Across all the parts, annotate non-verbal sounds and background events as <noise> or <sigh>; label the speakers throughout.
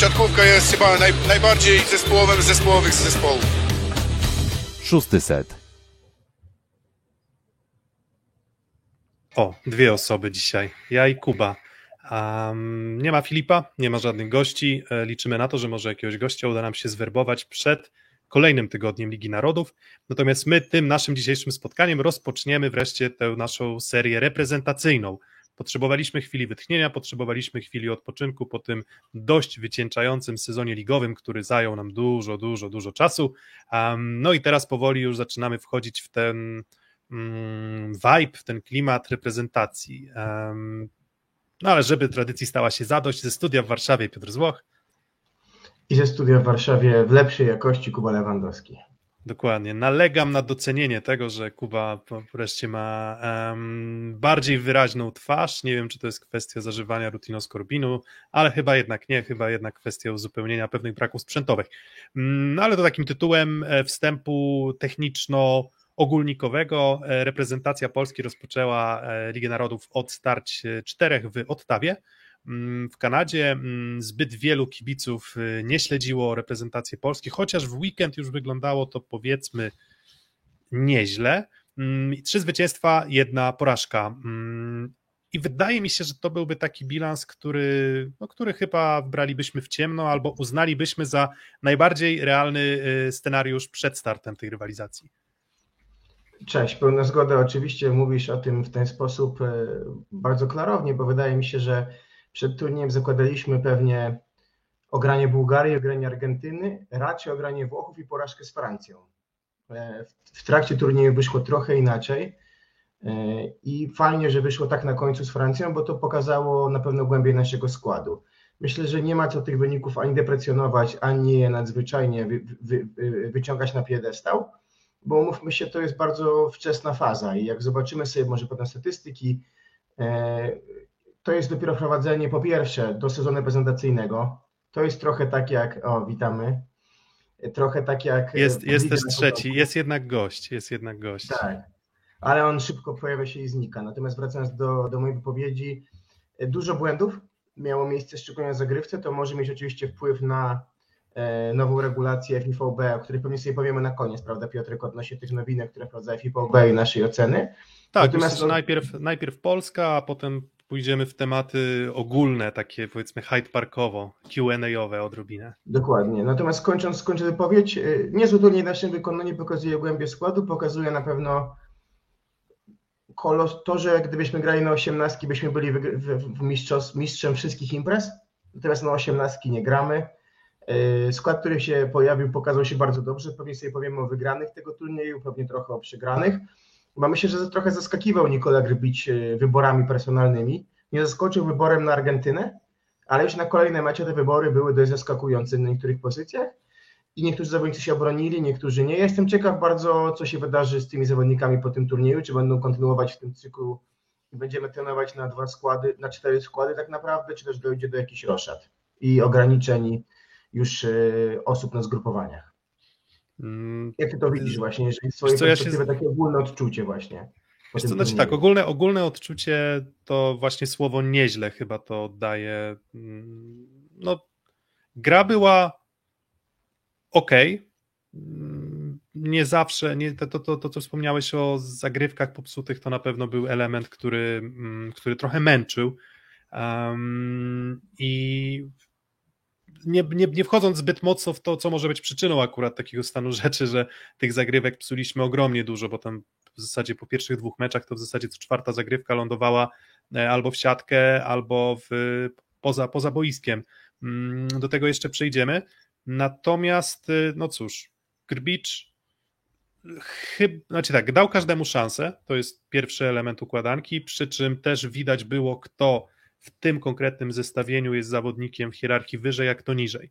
Speaker 1: siatkówka jest chyba naj, najbardziej zespołowym zespołowych z zespołów.
Speaker 2: Szósty set.
Speaker 3: O, dwie osoby dzisiaj. Ja i Kuba. Um, nie ma Filipa, nie ma żadnych gości. E, liczymy na to, że może jakiegoś gościa uda nam się zwerbować przed kolejnym tygodniem Ligi Narodów. Natomiast my tym naszym dzisiejszym spotkaniem rozpoczniemy wreszcie tę naszą serię reprezentacyjną. Potrzebowaliśmy chwili wytchnienia, potrzebowaliśmy chwili odpoczynku po tym dość wycieńczającym sezonie ligowym, który zajął nam dużo, dużo, dużo czasu. No i teraz powoli już zaczynamy wchodzić w ten um, vibe, w ten klimat reprezentacji. No ale żeby tradycji stała się zadość, ze studia w Warszawie Piotr Złoch.
Speaker 4: I ze studia w Warszawie w lepszej jakości Kuba Lewandowski.
Speaker 3: Dokładnie. Nalegam na docenienie tego, że Kuba wreszcie ma um, bardziej wyraźną twarz. Nie wiem, czy to jest kwestia zażywania rutinoskorbinu, ale chyba jednak nie, chyba jednak kwestia uzupełnienia pewnych braków sprzętowych. No ale to takim tytułem e, wstępu techniczno ogólnikowego e, reprezentacja Polski rozpoczęła e, Ligę Narodów od starć czterech w Ottawie mm, w Kanadzie. Mm, zbyt wielu kibiców e, nie śledziło reprezentacji Polski, chociaż w weekend już wyglądało to powiedzmy nieźle. Mm, trzy zwycięstwa, jedna porażka. I wydaje mi się, że to byłby taki bilans, który, no, który chyba bralibyśmy w ciemno albo uznalibyśmy za najbardziej realny scenariusz przed startem tej rywalizacji.
Speaker 4: Cześć, pełna zgoda. Oczywiście mówisz o tym w ten sposób e, bardzo klarownie, bo wydaje mi się, że przed turniejem zakładaliśmy pewnie ogranie Bułgarii, ogranie Argentyny, raczej ogranie Włochów i porażkę z Francją. E, w trakcie turnieju wyszło trochę inaczej e, i fajnie, że wyszło tak na końcu z Francją, bo to pokazało na pewno głębiej naszego składu. Myślę, że nie ma co tych wyników ani deprecjonować, ani je nadzwyczajnie wy, wy, wy, wyciągać na piedestał bo umówmy się, to jest bardzo wczesna faza i jak zobaczymy sobie może potem statystyki, e, to jest dopiero wprowadzenie po pierwsze do sezonu prezentacyjnego. To jest trochę tak jak, o witamy, trochę tak jak...
Speaker 3: Jest, jest też trzeci, jest jednak gość, jest jednak gość.
Speaker 4: Tak, ale on szybko pojawia się i znika. Natomiast wracając do, do mojej wypowiedzi, dużo błędów miało miejsce szczególnie w zagrywce, to może mieć oczywiście wpływ na E, nową regulację FIVB, o której pewnie sobie powiemy na koniec, prawda Piotrek, odnośnie tych nowinek, które wprowadza FIVB i naszej oceny.
Speaker 3: Tak, Natomiast najpierw, najpierw Polska, a potem pójdziemy w tematy ogólne, takie powiedzmy Hyde Parkowo, Q&A-owe odrobinę.
Speaker 4: Dokładnie. Natomiast kończąc, kończąc wypowiedź, e, niezłe turniej w naszym wykonaniu pokazuje głębię składu, pokazuje na pewno kolos, to, że gdybyśmy grali na osiemnastki, byśmy byli w, w, w mistrzem wszystkich imprez, natomiast na osiemnastki nie gramy E, skład, który się pojawił, pokazał się bardzo dobrze. Pewnie sobie powiemy o wygranych tego turnieju, pewnie trochę o przegranych. Bo myślę, że trochę zaskakiwał Nikola Grbić e, wyborami personalnymi. Nie zaskoczył wyborem na Argentynę, ale już na kolejne mecze te wybory były dość zaskakujące na niektórych pozycjach. I niektórzy zawodnicy się obronili, niektórzy nie. Jestem ciekaw bardzo, co się wydarzy z tymi zawodnikami po tym turnieju, czy będą kontynuować w tym cyklu i będziemy trenować na dwa składy, na cztery składy tak naprawdę, czy też dojdzie do jakichś roszad i ograniczeń już e, osób na zgrupowaniach. Mm, Jak ty to widzisz właśnie, jeżeli swoje co, ja się... takie ogólne odczucie właśnie?
Speaker 3: Wiesz co, znaczy tak, ogólne, ogólne odczucie to właśnie słowo nieźle chyba to oddaje. Mm, no, gra była ok. Mm, nie zawsze, nie, to, to, to, to, co wspomniałeś o zagrywkach popsutych, to na pewno był element, który, który trochę męczył. Um, I nie, nie, nie wchodząc zbyt mocno w to, co może być przyczyną akurat takiego stanu <laughs> rzeczy, że tych zagrywek psuliśmy ogromnie dużo, bo tam w zasadzie po pierwszych dwóch meczach to w zasadzie co czwarta zagrywka lądowała e, albo w siatkę, albo w, poza, poza boiskiem. Mm, do tego jeszcze przejdziemy. Natomiast, y, no cóż, Grbicz chyba, znaczy tak, dał każdemu szansę, to jest pierwszy element układanki, przy czym też widać było, kto w tym konkretnym zestawieniu jest zawodnikiem w hierarchii wyżej, jak to niżej.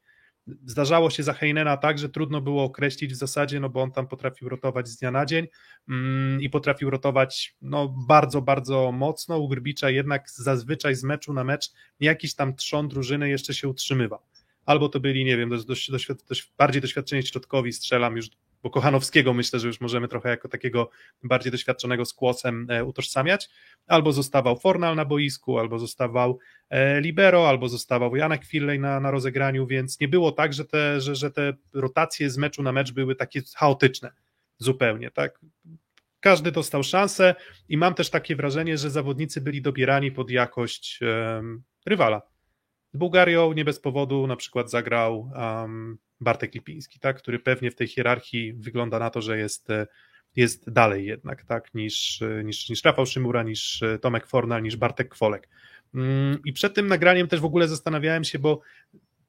Speaker 3: Zdarzało się za Heinena tak, że trudno było określić w zasadzie, no bo on tam potrafił rotować z dnia na dzień mm, i potrafił rotować no, bardzo, bardzo mocno. U Grbicza jednak zazwyczaj z meczu na mecz jakiś tam trzon drużyny jeszcze się utrzymywał. Albo to byli, nie wiem, dość, dość, dość, bardziej doświadczeni środkowi, strzelam już bo Kochanowskiego myślę, że już możemy trochę jako takiego bardziej doświadczonego z kłosem e, utożsamiać, albo zostawał Fornal na boisku, albo zostawał e, Libero, albo zostawał Janek Firlej na, na rozegraniu, więc nie było tak, że te, że, że te rotacje z meczu na mecz były takie chaotyczne zupełnie, tak? Każdy dostał szansę i mam też takie wrażenie, że zawodnicy byli dobierani pod jakość rywala. Z Bułgarią nie bez powodu na przykład zagrał um, Bartek Lipiński, tak, który pewnie w tej hierarchii wygląda na to, że jest, jest dalej jednak, tak, niż, niż, niż Rafał Szymura, niż Tomek Fornal, niż Bartek Kwolek. Mm, I przed tym nagraniem też w ogóle zastanawiałem się, bo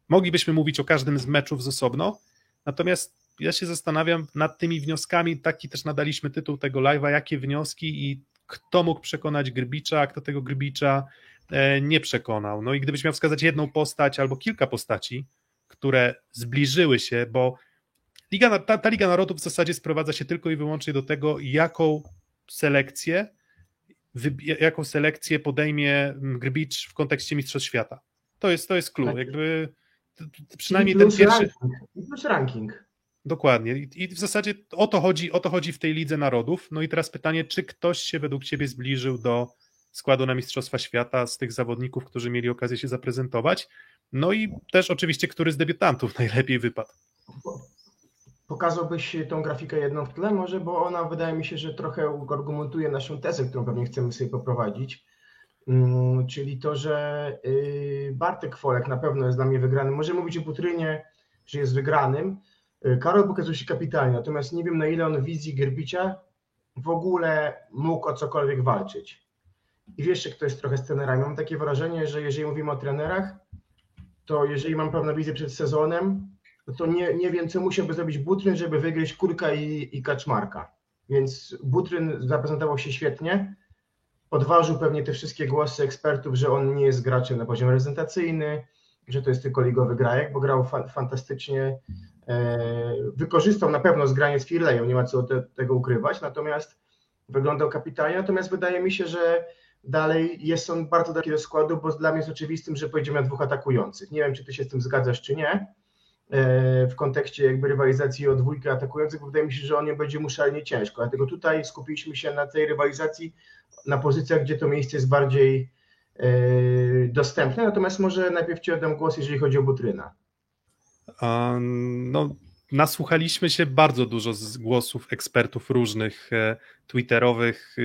Speaker 3: moglibyśmy mówić o każdym z meczów z osobno, natomiast ja się zastanawiam nad tymi wnioskami, taki też nadaliśmy tytuł tego live'a, jakie wnioski i kto mógł przekonać Grbicza, kto tego Grbicza e, nie przekonał. No i gdybyś miał wskazać jedną postać albo kilka postaci, które zbliżyły się, bo Liga, ta, ta Liga Narodów w zasadzie sprowadza się tylko i wyłącznie do tego, jaką selekcję jaką selekcję podejmie Grbicz w kontekście Mistrzostw Świata. To jest, to jest clue, tak. jakby przynajmniej ten pierwszy...
Speaker 4: Plus ranking.
Speaker 3: Dokładnie. I w zasadzie o to, chodzi, o to chodzi w tej Lidze Narodów. No i teraz pytanie, czy ktoś się według Ciebie zbliżył do składu na Mistrzostwa Świata z tych zawodników, którzy mieli okazję się zaprezentować? No i też oczywiście, który z debiutantów <laughs> najlepiej wypadł?
Speaker 4: Pokazałbyś tą grafikę jedną w tle może, bo ona wydaje mi się, że trochę argumentuje naszą tezę, którą pewnie chcemy sobie poprowadzić. Hmm, czyli to, że y, Bartek Folek na pewno jest dla mnie wygrany. Możemy mówić o Butrynie, że jest wygranym, Y, Karol pokazał się kapitalnie, natomiast nie wiem na ile on wizji Gerbicia w ogóle mógł o cokolwiek walczyć. I wiesz, kto jest trochę z trenerami. Mam takie wrażenie, że jeżeli mówimy o trenerach, to jeżeli mam pewną wizję przed sezonem, to nie, nie wiem, co musiałby zrobić Butryn, żeby wygrać Kurka i, i Kaczmarka. Więc Butryn zaprezentował się świetnie. Podważył pewnie te wszystkie głosy ekspertów, że on nie jest graczem na poziom reprezentacyjny, że to jest tylko ligowy grajek, bo grał fa fantastycznie E, wykorzystał na pewno zgranie z Firlejem, nie ma co te, tego ukrywać, natomiast wyglądał kapitalnie, natomiast wydaje mi się, że dalej jest on bardzo taki do składu, bo dla mnie jest oczywistym, że pojedziemy na dwóch atakujących. Nie wiem, czy ty się z tym zgadzasz, czy nie, e, w kontekście jakby rywalizacji o dwójkę atakujących, bo wydaje mi się, że on nie będzie mu szalenie ciężko, dlatego tutaj skupiliśmy się na tej rywalizacji na pozycjach, gdzie to miejsce jest bardziej e, dostępne, natomiast może najpierw Ci oddam głos, jeżeli chodzi o Butryna.
Speaker 3: No, nasłuchaliśmy się bardzo dużo z głosów ekspertów różnych, e, twitterowych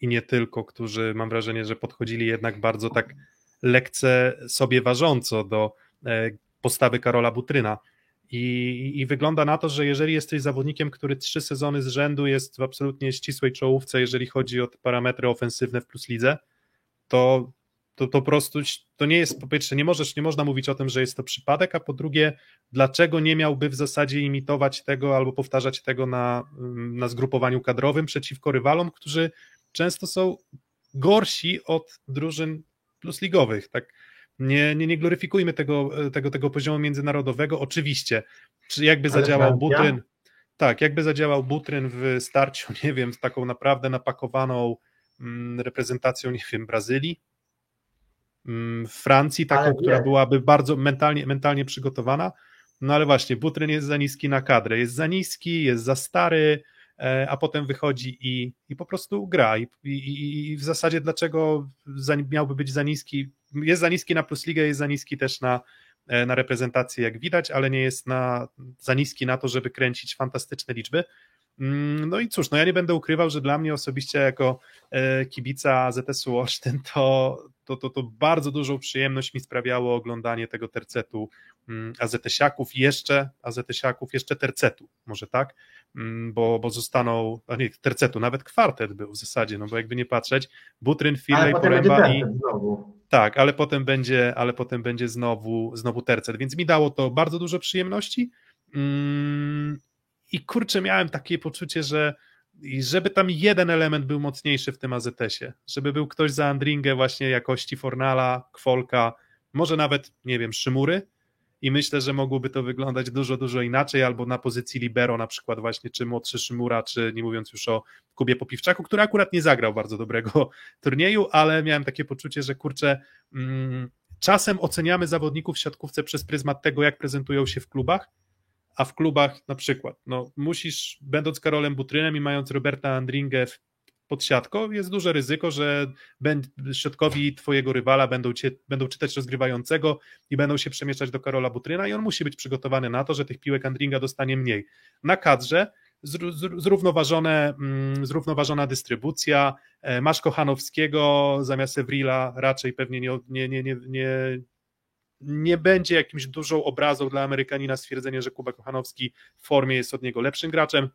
Speaker 3: i nie tylko, którzy mam wrażenie, że podchodzili jednak bardzo tak lekce sobie ważąco do e, postawy Karola Butryna. I, I, wygląda na to, że jeżeli jesteś zawodnikiem, który trzy sezony z rzędu jest w absolutnie ścisłej czołówce, jeżeli chodzi o parametry ofensywne w plus lidze, to to, to po prostu to nie jest, po pierwsze, nie, możesz, nie można mówić o tym, że jest to przypadek, a po drugie, dlaczego nie miałby w zasadzie imitować tego albo powtarzać tego na, na zgrupowaniu kadrowym przeciwko rywalom, którzy często są gorsi od drużyn plusligowych, tak? Nie, nie, nie gloryfikujmy tego, tego, tego poziomu międzynarodowego. Oczywiście, czy jakby Ale zadziałał Butryn, tak, jakby zadziałał Butryn w starciu, <laughs> nie wiem, z taką naprawdę napakowaną mm, reprezentacją, nie wiem, Brazylii, Mm, Francji, taką, która byłaby bardzo mentalnie, mentalnie przygotowana. No ale właśnie, Butryn jest za niski na kadrę, jest za niski, jest za stary, e, a potem wychodzi i, i po prostu gra. I, i, I, w zasadzie dlaczego za, miałby być za niski? Jest za niski na Plus Ligę, jest za niski też na, e, na reprezentację, jak widać, ale nie jest na, za niski na to, żeby kręcić fantastyczne liczby. Mm, no i cóż, no ja nie będę ukrywał, że dla mnie osobiście jako e, kibica ZS-u Olsztyn to, to, to, to bardzo dużą przyjemność mi sprawiało oglądanie tego tercetu mm, AZS-iaków, jeszcze AZS-iaków, jeszcze tercetu, może tak, mm, bo, bo zostaną, a nie, tercetu, nawet kwartet był w zasadzie, no bo jakby nie patrzeć, Butryn, Firley, Poręba i... Tak, ale potem będzie, ale potem będzie znowu, znowu tercet, więc mi dało to bardzo dużo przyjemności. I kurczę, miałem takie poczucie, że żeby tam jeden element był mocniejszy w tym AZS-ie, żeby był ktoś za Andringę właśnie jakości Fornala, Kwolka, może nawet, nie wiem, Szymury. I myślę, że mogłoby to wyglądać dużo, dużo inaczej, albo na pozycji libero na przykład właśnie, czy młodszy Szymura, czy nie mówiąc już o Kubie Popiwczaku, który akurat nie zagrał bardzo dobrego <laughs> turnieju, ale miałem takie poczucie, że kurczę, mm, czasem oceniamy zawodników w siatkówce przez pryzmat tego, jak prezentują się w klubach, a w klubach na przykład, no musisz, będąc Karolem Butrynem i mając Roberta Andringę pod siatką, jest duże ryzyko, że środkowi twojego rywala będą, cię, będą czytać rozgrywającego i będą się przemieszczać do Karola Butryna i on musi być przygotowany na to, że tych piłek Andringa dostanie mniej. Na kadrze zrównoważone, mm, zrównoważona dystrybucja, e, masz Kochanowskiego zamiast Evrila, raczej pewnie nie, nie, nie, nie, nie, będzie jakimś dużą obrazą dla Amerykanina stwierdzenie, że Kuba Kochanowski w formie jest od niego lepszym graczem,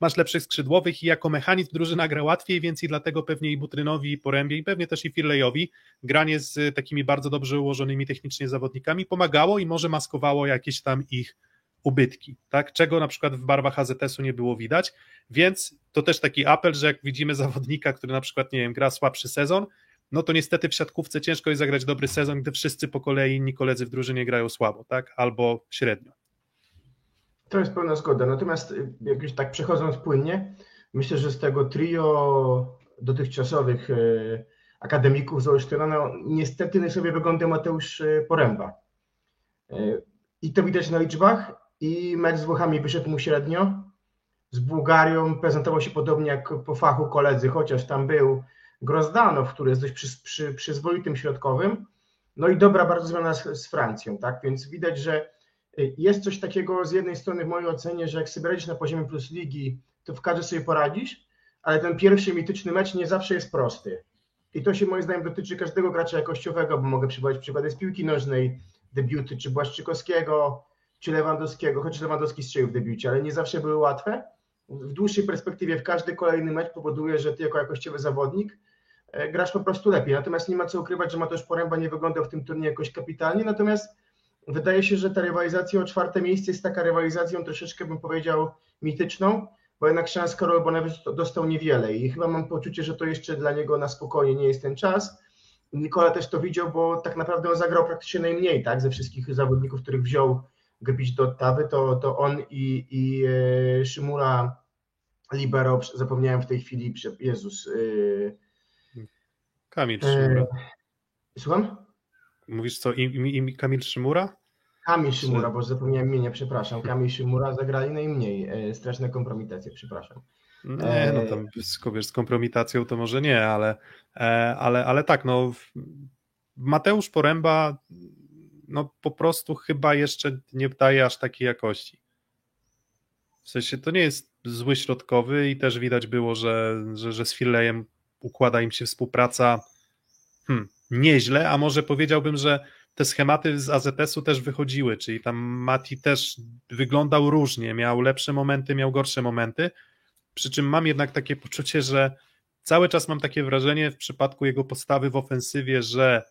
Speaker 3: masz lepszych skrzydłowych i jako mechanizm drużyna gra łatwiej, więc i dlatego pewnie i Butrynowi, i Porębie, i pewnie też i Firlejowi. Granie z takimi bardzo dobrze ułożonymi technicznie zawodnikami pomagało i może maskowało jakieś tam ich ubytki, tak? czego na przykład w barwach AZS-u nie było widać, więc to też taki apel, że jak widzimy zawodnika, który na przykład, nie wiem, gra słabszy sezon, no to niestety w siatkówce ciężko jest zagrać dobry sezon, gdy wszyscy po kolei inni koledzy w drużynie grają słabo, tak? Albo średnio.
Speaker 4: To jest pełna zgoda. Natomiast y, jakoś tak przechodząc płynnie, myślę, że z tego trio dotychczasowych y, akademików z Olsztyna, no, niestety sobie wygląda Mateusz y, Poręba. I to widać na liczbach i mecz z Włochami wyszedł mu średnio. Z Bułgarią prezentował się podobnie jak po fachu koledzy, chociaż tam był Grozdanow, który jest dość przy, przy, przyzwoitym środkowym. No i dobra bardzo zmiana z, z Francją, tak? Więc widać, że Y, jest coś takiego z jednej strony w mojej ocenie, że jak sobie radzisz na poziomie plus ligi, to w każdej sobie poradzisz, ale ten pierwszy mityczny mecz nie zawsze jest prosty. I to się moim zdaniem dotyczy każdego gracza jakościowego, bo mogę przywołać przykłady z piłki nożnej, debiuty czy Błaszczykowskiego, czy Lewandowskiego, choć Lewandowski strzelił w debiucie, ale nie zawsze były łatwe. W dłuższej perspektywie w każdy kolejny mecz powoduje, że ty jako jakościowy zawodnik grasz po prostu lepiej. Natomiast nie ma co ukrywać, że Mateusz Poręba nie wyglądał w tym turnieju jakoś kapitalnie, natomiast Wydaje się, że ta rywalizacja o czwarte miejsce jest taka rywalizacją troszeczkę, bym powiedział, mityczną, bo jednak szans Karol Bonewicz dostał niewiele i chyba mam poczucie, że to jeszcze dla niego na spokojnie nie jest ten czas. Nikola też to widział, bo tak naprawdę on zagrał praktycznie najmniej, tak, ze wszystkich zawodników, których wziął Grbić do Ottawy, to, to on i, i e, Szymura Libero, zapomniałem w tej chwili, Jezus.
Speaker 3: E, Kamil Szymura. E,
Speaker 4: słucham?
Speaker 3: Mówisz co, i, i, i Kamil Szymura?
Speaker 4: Kamil Szymura, bo zapomniałem imienia, przepraszam. Kamil Szymura zagrali najmniej. E, straszne kompromitacje, przepraszam.
Speaker 3: Nie, no tam wiesz, z kompromitacją to może nie, ale, e, ale, ale tak, no Mateusz Poręba no po prostu chyba jeszcze nie daje aż takiej jakości. W sensie to nie jest zły środkowy i też widać było, że, że, że z Filejem układa im się współpraca hmm, nieźle, a może powiedziałbym, że te schematy z AZS-u też wychodziły, czyli tam Mati też wyglądał różnie, miał lepsze momenty, miał gorsze momenty, przy czym mam jednak takie poczucie, że cały czas mam takie wrażenie w przypadku jego postawy w ofensywie, że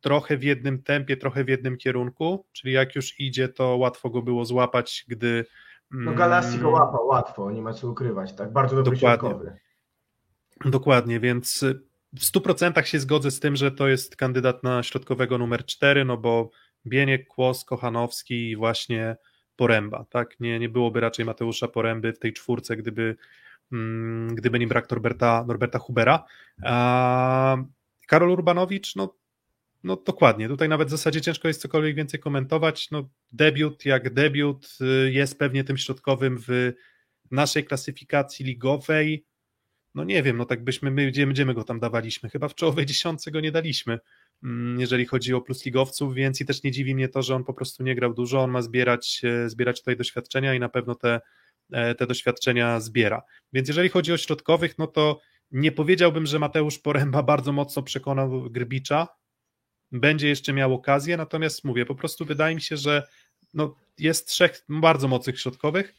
Speaker 3: trochę w jednym tempie, trochę w jednym kierunku, czyli jak już idzie, to łatwo go było złapać, gdy...
Speaker 4: No Galassi go mm, łapał łatwo, nie ma co ukrywać, tak, bardzo dobry Dokładnie. Środkowy.
Speaker 3: Dokładnie, więc w 100% się zgodzę z tym, że to jest kandydat na środkowego numer 4, no bo Bieniek, Kłos, Kochanowski i właśnie Poręba, tak? Nie, nie byłoby raczej Mateusza Poręby w tej czwórce, gdyby, mm, gdyby nie brak Norberta, Norberta Hubera. A Karol Urbanowicz, no, no dokładnie, tutaj nawet w zasadzie ciężko jest cokolwiek więcej komentować, no debiut jak debiut y, jest pewnie tym środkowym w naszej klasyfikacji ligowej, no nie wiem, no tak byśmy, my gdzie będziemy go tam dawaliśmy, chyba w czołowej dziesiątce go nie daliśmy, mm, jeżeli chodzi o plusligowców, więc i też nie dziwi mnie to, że on po prostu nie grał dużo, on ma zbierać, e, zbierać tutaj doświadczenia i na pewno te, e, te doświadczenia zbiera. Więc jeżeli chodzi o środkowych, no to nie powiedziałbym, że Mateusz Poręba bardzo mocno przekonał Grbicza, będzie jeszcze miał okazję, natomiast mówię, po prostu wydaje mi się, że no, jest trzech bardzo mocnych środkowych,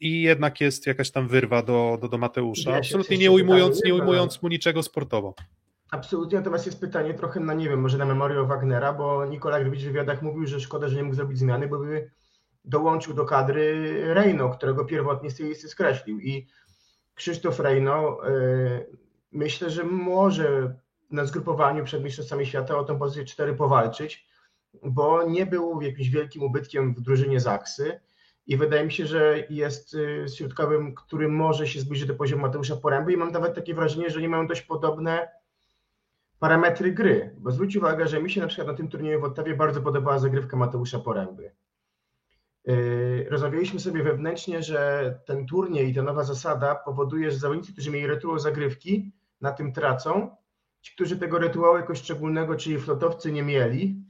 Speaker 3: i jednak jest jakaś tam wyrwa do, do, do Mateusza, ja absolutnie nie ujmując, nie ujmując mu niczego sportowo.
Speaker 4: Absolutnie, natomiast jest pytanie trochę na, nie wiem, może na memorię Wagnera, bo Nikola Grbić w wywiadach mówił, że szkoda, że nie mógł zrobić zmiany, bo by dołączył do kadry Reino, którego pierwotnie z tej listy skreślił. I Krzysztof Reino yy, myślę, że może na zgrupowaniu przed Mistrzostwami Świata o tę pozycję 4 powalczyć, bo nie był jakimś wielkim ubytkiem w drużynie Zaksy, i wydaje mi się, że jest y, środkowym, który może się zbliżyć do poziomu Mateusza Poręby i mam nawet takie wrażenie, że nie mają dość podobne parametry gry, bo zwróć uwagę, że mi się na przykład na tym turnieju w Ottawie bardzo podobała zagrywka Mateusza Poręby. Yy, rozmawialiśmy sobie wewnętrznie, że ten turniej i ta nowa zasada powoduje, że zawodnicy, którzy mieli rytuał zagrywki, na tym tracą. Ci, którzy tego rytuału jakoś szczególnego, czyli flotowcy nie mieli,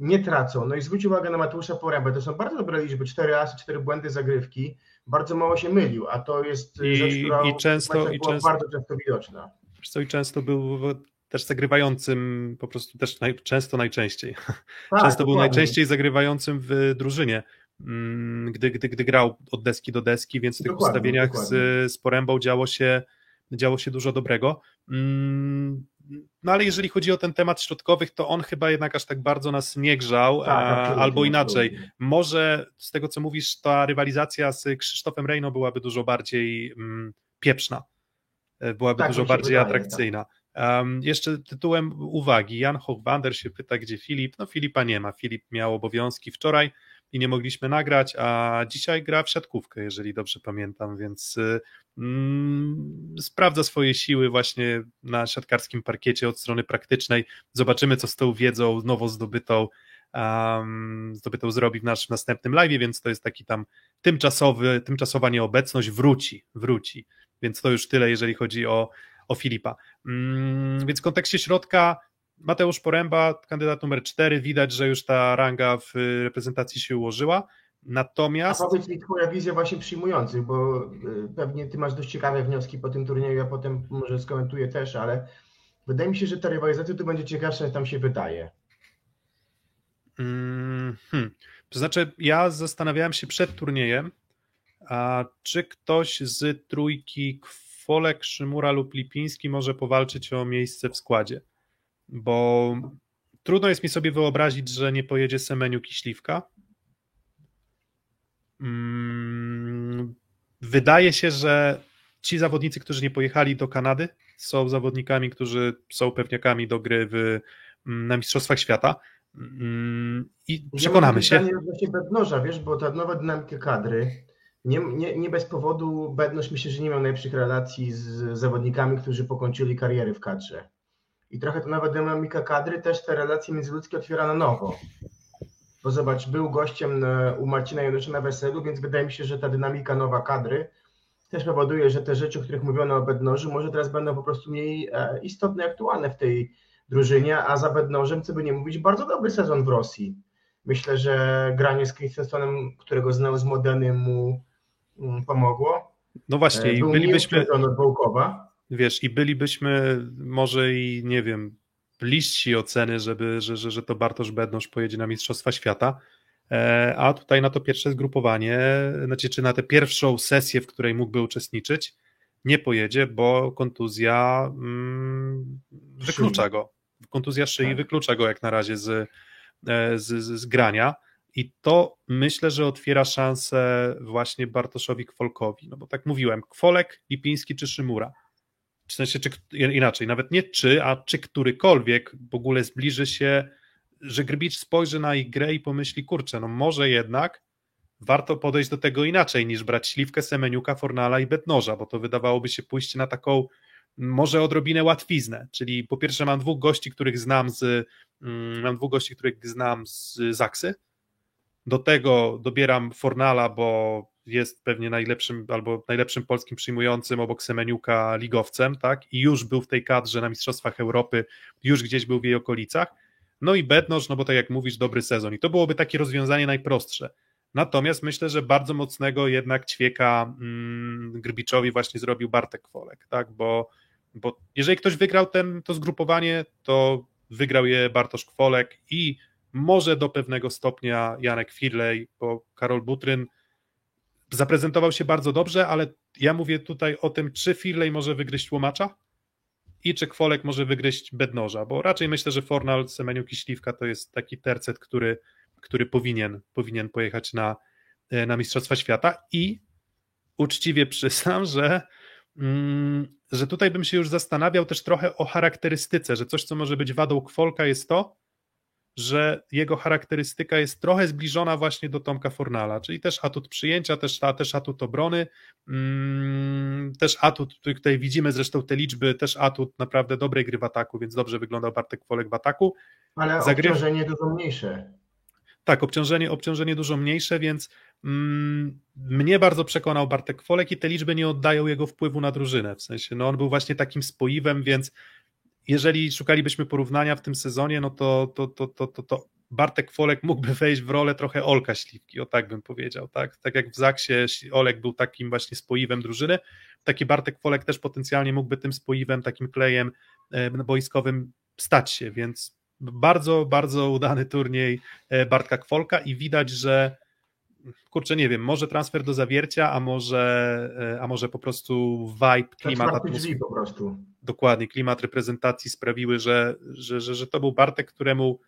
Speaker 4: nie tracą. No i zwróć uwagę na Mateusza Porębę, to są bardzo dobre liczby, cztery asy, cztery błędy zagrywki, bardzo mało się mylił, a to jest
Speaker 3: I,
Speaker 4: rzecz, która
Speaker 3: i często, i często,
Speaker 4: bardzo często widoczna.
Speaker 3: I często był też zagrywającym, po prostu też naj, często najczęściej.
Speaker 4: Tak,
Speaker 3: często był
Speaker 4: dokładnie.
Speaker 3: najczęściej zagrywającym w drużynie, mm, gdy, gdy, gdy grał od deski do deski, więc w tych
Speaker 4: Dokładnie,
Speaker 3: ustawieniach
Speaker 4: dokładnie.
Speaker 3: z, z Porębą działo się, działo się dużo dobrego. No ale jeżeli chodzi o ten temat środkowych, to on chyba jednak aż tak bardzo nas nie grzał,
Speaker 4: Tak, absolutnie,
Speaker 3: albo inaczej. Może z tego co mówisz, ta rywalizacja z Krzysztofem Rejno byłaby dużo bardziej mm, pieprzna, E, byłaby
Speaker 4: Tak,
Speaker 3: dużo bardziej
Speaker 4: wydaje,
Speaker 3: atrakcyjna. Um, jeszcze tytułem uwagi, Jan Hochwander się pyta, gdzie Filip. No Filipa nie ma, Filip miał obowiązki wczoraj i nie mogliśmy nagrać, a dzisiaj gra w siatkówkę, jeżeli dobrze pamiętam, więc y, mm, sprawdza swoje siły właśnie na siatkarskim parkiecie od strony praktycznej. Zobaczymy, co z tą wiedzą nowo zdobytą um, zdobytą zrobi w naszym następnym live, więc to jest taki tam tymczasowy, tymczasowa nieobecność, wróci, wróci. Więc to już tyle, jeżeli chodzi o, o Filipa. Mm, więc w kontekście środka Mateusz Poręba, kandydat numer 4, widać, że już ta ranga w reprezentacji się ułożyła.
Speaker 4: A
Speaker 3: Natomiast
Speaker 4: powiedz mi twoja wizja właśnie przyjmujących, bo y, pewnie ty masz dość ciekawe wnioski po tym turnieju, ja potem może skomentuję też, ale wydaje mi się, że ta rywalizacja tu będzie ciekawsza niż tam się wydaje.
Speaker 3: Mm, hmm. To znaczy, ja zastanawiałem się przed turniejem, a czy ktoś z trójki Kwolek, Szymura lub Lipiński może powalczyć o miejsce w składzie. Bo trudno jest mi sobie wyobrazić, że nie pojedzie Semeniuk i Śliwka. Mm, Wydaje się, że ci zawodnicy, którzy nie pojechali do Kanady, są zawodnikami, którzy są pewniakami do gry w, na Mistrzostwach Świata. Mm, I przekonamy się.
Speaker 4: Odnośnie Bednoża, wiesz, bo ta nowa dynamika kadry, nie, nie, nie bez powodu Bednoż myślę, że nie miał najlepszych relacji z zawodnikami, którzy pokończyli kariery w kadrze. I trochę ta nowa dynamika kadry też te relacje międzyludzkie otwiera na nowo. Bo zobacz, był gościem na, u Marcina Janusza na weselu, więc wydaje mi się, że ta dynamika nowa kadry też powoduje, że te rzeczy, o których mówiono o Bednożu, może teraz będą po prostu mniej e, istotne, aktualne w tej drużynie, a za Bednożem, co by nie mówić, bardzo dobry sezon w Rosji. Myślę, że granie z Christensenem, którego znał z Modeny, mu mm, pomogło.
Speaker 3: No właśnie,
Speaker 4: E,
Speaker 3: i
Speaker 4: Był
Speaker 3: bylibyśmy,
Speaker 4: bylibyśmy... od Wołkowa.
Speaker 3: Wiesz, i bylibyśmy może i nie wiem, bliżsi oceny, żeby, że, że, że to Bartosz Bednosz pojedzie na Mistrzostwa Świata. E, A tutaj na to pierwsze zgrupowanie, znaczy czy na tę pierwszą sesję, w której mógłby uczestniczyć, nie pojedzie, bo kontuzja mm, wyklucza go. Kontuzja szyi
Speaker 4: Tak.
Speaker 3: wyklucza go jak na razie z, e, z, z, z grania. I to myślę, że otwiera szansę właśnie Bartoszowi Kwolkowi. No bo tak mówiłem, Kwolek, Lipiński czy Szymura. W sensie, czy, inaczej, nawet nie czy, a czy którykolwiek w ogóle zbliży się, że Grbicz spojrzy na ich grę i pomyśli, kurczę, no może jednak warto podejść do tego inaczej niż brać Śliwkę, Semeniuka, Fornala i Betnoża, bo to wydawałoby się pójść na taką może odrobinę łatwiznę, czyli po pierwsze mam dwóch gości, których znam z mm, mam dwóch gości, których znam z Zaksy, do tego dobieram Fornala, bo jest pewnie najlepszym albo najlepszym polskim przyjmującym obok Semeniuka ligowcem, tak? I już był w tej kadrze na Mistrzostwach Europy, już gdzieś był w jej okolicach. No i Bednoż, no bo tak jak mówisz, dobry sezon. I to byłoby takie rozwiązanie najprostsze. Natomiast myślę, że bardzo mocnego jednak ćwieka mm, Grbiczowi właśnie zrobił Bartek Kwolek, tak? Bo, bo jeżeli ktoś wygrał ten, to zgrupowanie, to wygrał je Bartosz Kwolek i może do pewnego stopnia Janek Firlej, bo Karol Butryn zaprezentował się bardzo dobrze, ale ja mówię tutaj o tym, czy Firlej może wygryźć Łomacza i czy Kwolek może wygryźć Bednoża, bo raczej myślę, że Fornal, Semeniuk i Śliwka to jest taki tercet, który, który powinien, powinien pojechać na, na Mistrzostwa Świata. I uczciwie przyznam, że, mm, że tutaj bym się już zastanawiał też trochę o charakterystyce, że coś, co może być wadą Kwolka jest to, że jego charakterystyka jest trochę zbliżona właśnie do Tomka Fornala, czyli też atut przyjęcia, też, też atut obrony, mm, też atut, tutaj widzimy zresztą te liczby, też atut naprawdę dobrej gry w ataku, więc dobrze wyglądał Bartek Kwolek w ataku.
Speaker 4: Ale obciążenie dużo mniejsze.
Speaker 3: Tak, obciążenie, obciążenie dużo mniejsze, więc Mm, mnie bardzo przekonał Bartek Folek i te liczby nie oddają jego wpływu na drużynę. W sensie, no on był właśnie takim spoiwem, więc jeżeli szukalibyśmy porównania w tym sezonie, no to, to, to, to, to, to Bartek Folek mógłby wejść w rolę trochę Olka Śliwki, o tak bym powiedział. Tak, tak jak w Zaksie Olek był takim właśnie spoiwem drużyny, taki Bartek Folek też potencjalnie mógłby tym spoiwem, takim klejem e, boiskowym stać się, więc bardzo, bardzo udany turniej e, Bartka Kwolka i widać, że kurczę, nie wiem, może transfer do zawiercia, a może, e, a może po prostu vibe, klimat, atmosfera.
Speaker 4: po prostu.
Speaker 3: Dokładnie, klimat reprezentacji sprawiły, że, że, że, że to był Bartek, któremu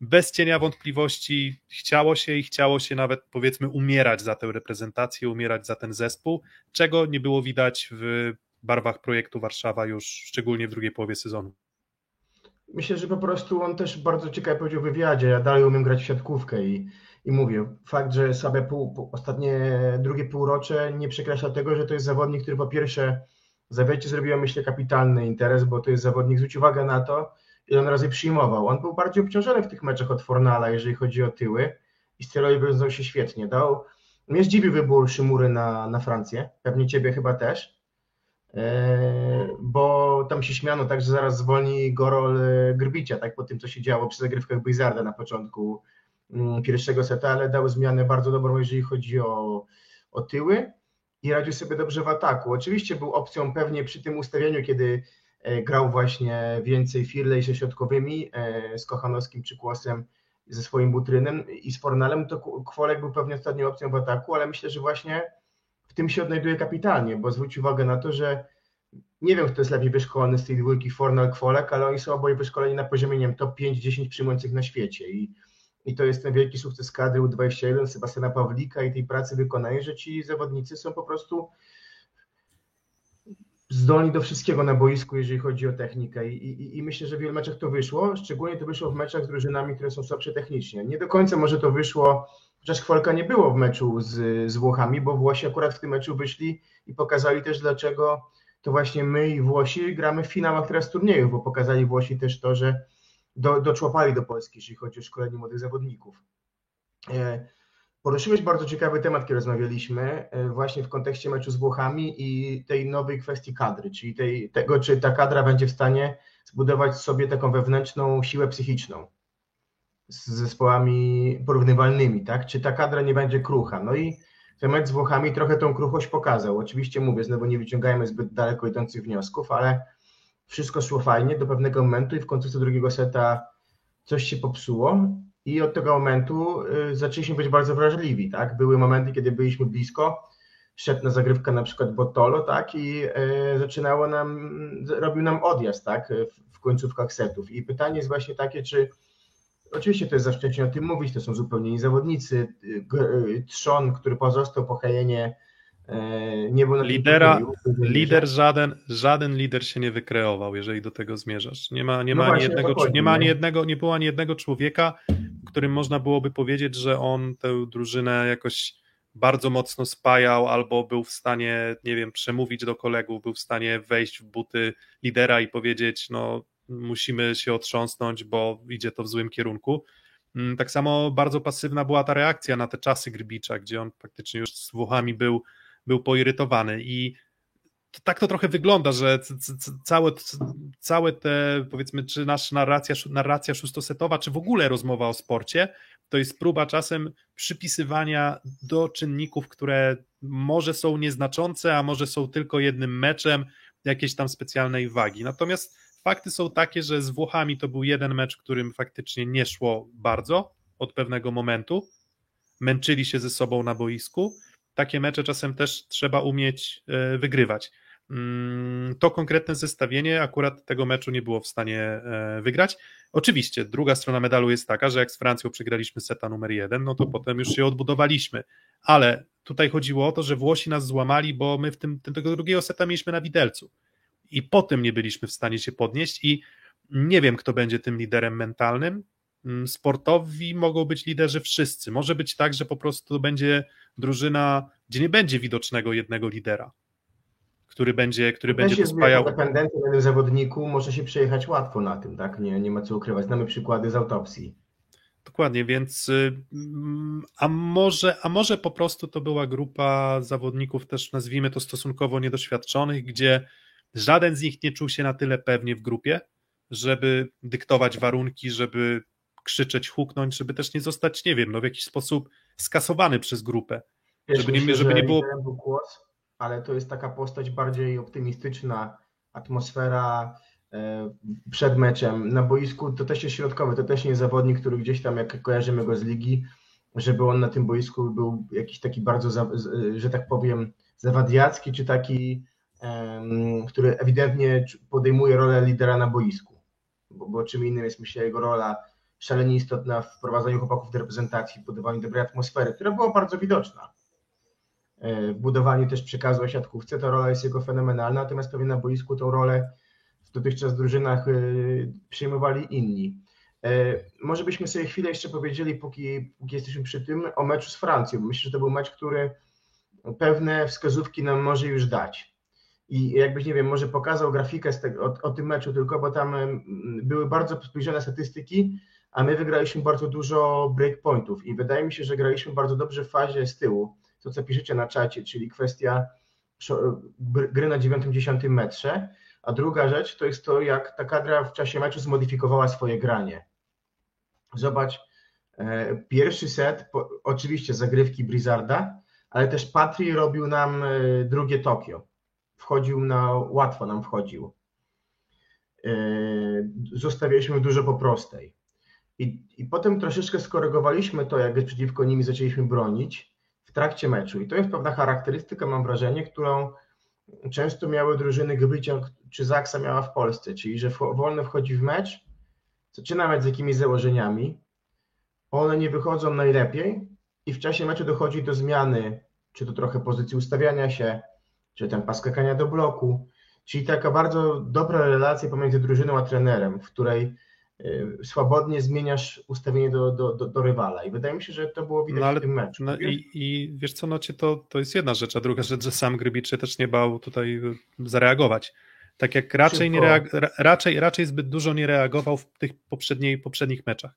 Speaker 3: bez cienia wątpliwości chciało się i chciało się nawet powiedzmy umierać za tę reprezentację, umierać za ten zespół, czego nie było widać w barwach projektu Warszawa już szczególnie w drugiej połowie sezonu.
Speaker 4: Myślę, że po prostu on też bardzo ciekawie powiedział w wywiadzie, ja dalej umiem grać w siatkówkę i, i mówię, fakt, że sobie pół, ostatnie drugie półrocze nie przekreśla tego, że to jest zawodnik, który po pierwsze zawiecie zrobił, myślę, kapitalny interes, bo to jest zawodnik, zwróć uwagę na to, ile on razy przyjmował. On był bardziej obciążony w tych meczach od Fornala, jeżeli chodzi o tyły i Steroi wywiązał się świetnie. Dał, mnie zdziwił wybór Szymury na, na Francję, pewnie ciebie chyba też, e, bo tam się śmiano tak, że zaraz zwolni Gorol e, Grbicia, tak po tym, co się działo przy zagrywkach Blizzarda na początku mm, pierwszego seta, ale dał zmianę bardzo dobrą, jeżeli chodzi o, o tyły i radził sobie dobrze w ataku. Oczywiście był opcją pewnie przy tym ustawieniu, kiedy E, grał właśnie więcej Firley ze środkowymi, e, z Kochanowskim czy Kłosem, ze swoim Butrynem i z Fornalem, to Kwolek był pewnie ostatnią opcją w ataku, ale myślę, że właśnie w tym się odnajduje kapitalnie, bo zwróć uwagę na to, że nie wiem, kto jest lepiej wyszkolony z tej dwójki Fornal, Kwolek, ale oni są oboje wyszkoleni na poziomie, nie wiem, top 5-10 przyjmujących na świecie i, i to jest ten wielki sukces kadry U21, Sebastiana Pawlika i tej pracy wykonanej, że ci zawodnicy są po prostu zdolni do wszystkiego na boisku, jeżeli chodzi o technikę I, i, i, myślę, że w wielu meczach to wyszło, szczególnie to wyszło w meczach z drużynami, które są słabsze technicznie. Nie do końca może to wyszło, chociaż Kwolka nie było w meczu z, z Włochami, bo Włosi akurat w tym meczu wyszli i pokazali też dlaczego to właśnie my i Włosi gramy w finałach teraz turniejów, bo pokazali Włosi też to, że do, doczłapali do Polski, jeżeli chodzi o szkolenie młodych zawodników. E, Poruszyłeś bardzo ciekawy temat, kiedy rozmawialiśmy, e, właśnie w kontekście meczu z Włochami i tej nowej kwestii kadry, czyli tej, tego, czy ta kadra będzie w stanie zbudować sobie taką wewnętrzną siłę psychiczną z zespołami porównywalnymi, tak? Czy ta kadra nie będzie krucha? No i ten mecz z Włochami trochę tą kruchość pokazał. Oczywiście mówię, znowu nie wyciągajmy zbyt daleko idących wniosków, ale wszystko szło fajnie do pewnego momentu i w końcu do drugiego seta coś się popsuło i od tego momentu y, zaczęliśmy być bardzo wrażliwi, tak? Były momenty, kiedy byliśmy blisko, szedł na zagrywkę na przykład Botolo, tak? I y, zaczynało nam, robił nam odjazd, tak? W końcówkach setów. I pytanie jest właśnie takie, czy Oczywiście to jest za wcześnie o tym mówić, to są zupełnie inni zawodnicy. Y, Trzon, który pozostał po Hejenie,
Speaker 3: nie był na Lidera, lider żaden, żaden lider się nie wykreował, jeżeli do tego zmierzasz. Nie ma, nie no ma ani jednego, chodzi, nie ma ani jednego, nie było ani jednego człowieka, którym można byłoby powiedzieć, że on tę drużynę jakoś bardzo mocno spajał, albo był w stanie, nie wiem, przemówić do kolegów, był w stanie wejść w buty lidera i powiedzieć, no musimy się otrząsnąć, bo idzie to w złym kierunku. Mm, tak samo bardzo pasywna była ta reakcja na te czasy Grbicza, gdzie on faktycznie już z Włochami był był poirytowany i tak to trochę wygląda, że całe, całe te, powiedzmy, czy nasza narracja, narracja szóstosetowa, czy w ogóle rozmowa o sporcie, to jest próba czasem przypisywania do czynników, które może są nieznaczące, a może są tylko jednym meczem jakiejś tam specjalnej wagi. Natomiast fakty są takie, że z Włochami to był jeden mecz, którym faktycznie nie szło bardzo od pewnego momentu. Męczyli się ze sobą na boisku takie mecze czasem też trzeba umieć e, wygrywać. Mm, to konkretne zestawienie akurat tego meczu nie było w stanie e, wygrać. Oczywiście, druga strona medalu jest taka, że jak z Francją przegraliśmy seta numer jeden, no to potem już się odbudowaliśmy. Ale tutaj chodziło o to, że Włosi nas złamali, bo my w tym, tego drugiego seta mieliśmy na widelcu. I potem nie byliśmy w stanie się podnieść i nie wiem, kto będzie tym liderem mentalnym. Mm, sportowi mogą być liderzy wszyscy. Może być tak, że po prostu będzie drużyna, gdzie nie będzie widocznego jednego lidera, który będzie, który będzie to spajał.
Speaker 4: Dependencja na zawodniku może się przejechać łatwo na tym, tak? Nie, nie ma co ukrywać. Znamy przykłady z autopsji.
Speaker 3: Dokładnie, więc y, mm, a może, a może po prostu to była grupa zawodników też nazwijmy to stosunkowo niedoświadczonych, gdzie żaden z nich nie czuł się na tyle pewnie w grupie, żeby dyktować warunki, żeby krzyczeć, huknąć, żeby też nie zostać, nie wiem, no w jakiś sposób skasowany przez grupę.
Speaker 4: Wiesz,
Speaker 3: żeby nie,
Speaker 4: myślę,
Speaker 3: żeby nie było.
Speaker 4: był Kłos, ale to jest taka postać bardziej optymistyczna, atmosfera e, przed meczem. Na boisku to też jest środkowy, to też nie jest zawodnik, który gdzieś tam, jak kojarzymy go z ligi, żeby on na tym boisku był jakiś taki bardzo, że tak powiem, zawadiacki, czy taki, który ewidentnie podejmuje rolę lidera na boisku. Bo, bo czym innym jest, myślę, jego rola szalenie istotna w wprowadzaniu chłopaków do reprezentacji, w budowaniu dobrej atmosfery, która była bardzo widoczna. E, W budowaniu też przekazu o siatkówce, ta rola jest jego fenomenalna, natomiast pewnie na boisku tą rolę w dotychczas drużynach e, przyjmowali inni. E, Może byśmy sobie chwilę jeszcze powiedzieli, póki, póki jesteśmy przy tym, o meczu z Francją. Myślę, że to był mecz, który pewne wskazówki nam może już dać. I jakbyś, nie wiem, może pokazał grafikę tego, o, o tym meczu tylko, bo tam były bardzo zbliżone statystyki, a my wygraliśmy bardzo dużo breakpointów i wydaje mi się, że graliśmy bardzo dobrze w fazie z tyłu, to co piszecie na czacie, czyli kwestia gry na 9-10 metrze, a druga rzecz to jest to, jak ta kadra w czasie meczu zmodyfikowała swoje granie. Zobacz, e, pierwszy set, oczywiście zagrywki Blizzarda, ale też Patry robił nam e, drugie Tokio. Wchodził na, łatwo nam wchodził. E, Zostawialiśmy dużo po prostej. I, I potem troszeczkę skorygowaliśmy to, jak przeciwko nimi zaczęliśmy bronić w trakcie meczu. I to jest pewna charakterystyka, mam wrażenie, którą często miały drużyny Gryciąg czy Zaksa miała w Polsce, czyli że wolno wchodzi w mecz, zaczyna mecz z jakimiś założeniami, one nie wychodzą najlepiej i w czasie meczu dochodzi do zmiany, czy to trochę pozycji ustawiania się, czy tam paskakania do bloku, czyli taka bardzo dobra relacja pomiędzy drużyną a trenerem, w której swobodnie zmieniasz ustawienie do, do, do, do rywala i wydaje mi się, że to było widać
Speaker 3: No ale-
Speaker 4: w tym meczu.
Speaker 3: No i, i wiesz co, no cię to, to jest jedna rzecz, a druga rzecz, że sam Grybicz się też nie bał tutaj y, zareagować. Tak jak raczej, nie reag- ra- raczej, raczej zbyt dużo nie reagował w tych poprzedniej, poprzednich meczach.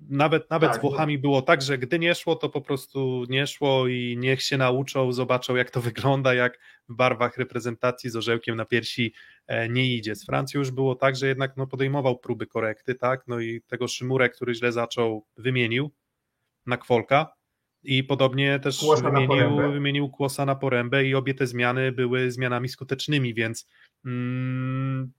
Speaker 3: Nawet, nawet
Speaker 4: Tak,
Speaker 3: z Włochami było tak, że gdy nie szło, to po prostu nie szło i niech się nauczą, zobaczą jak to wygląda, jak w barwach reprezentacji z orzełkiem na piersi e, nie idzie. Z Francją już było tak, że jednak no, podejmował próby korekty, tak, no i tego Szymurę, który źle zaczął, wymienił na Kwolka i podobnie też
Speaker 4: Kłosa
Speaker 3: wymienił, wymienił Kłosa na Porębę i obie te zmiany były zmianami skutecznymi, więc mm,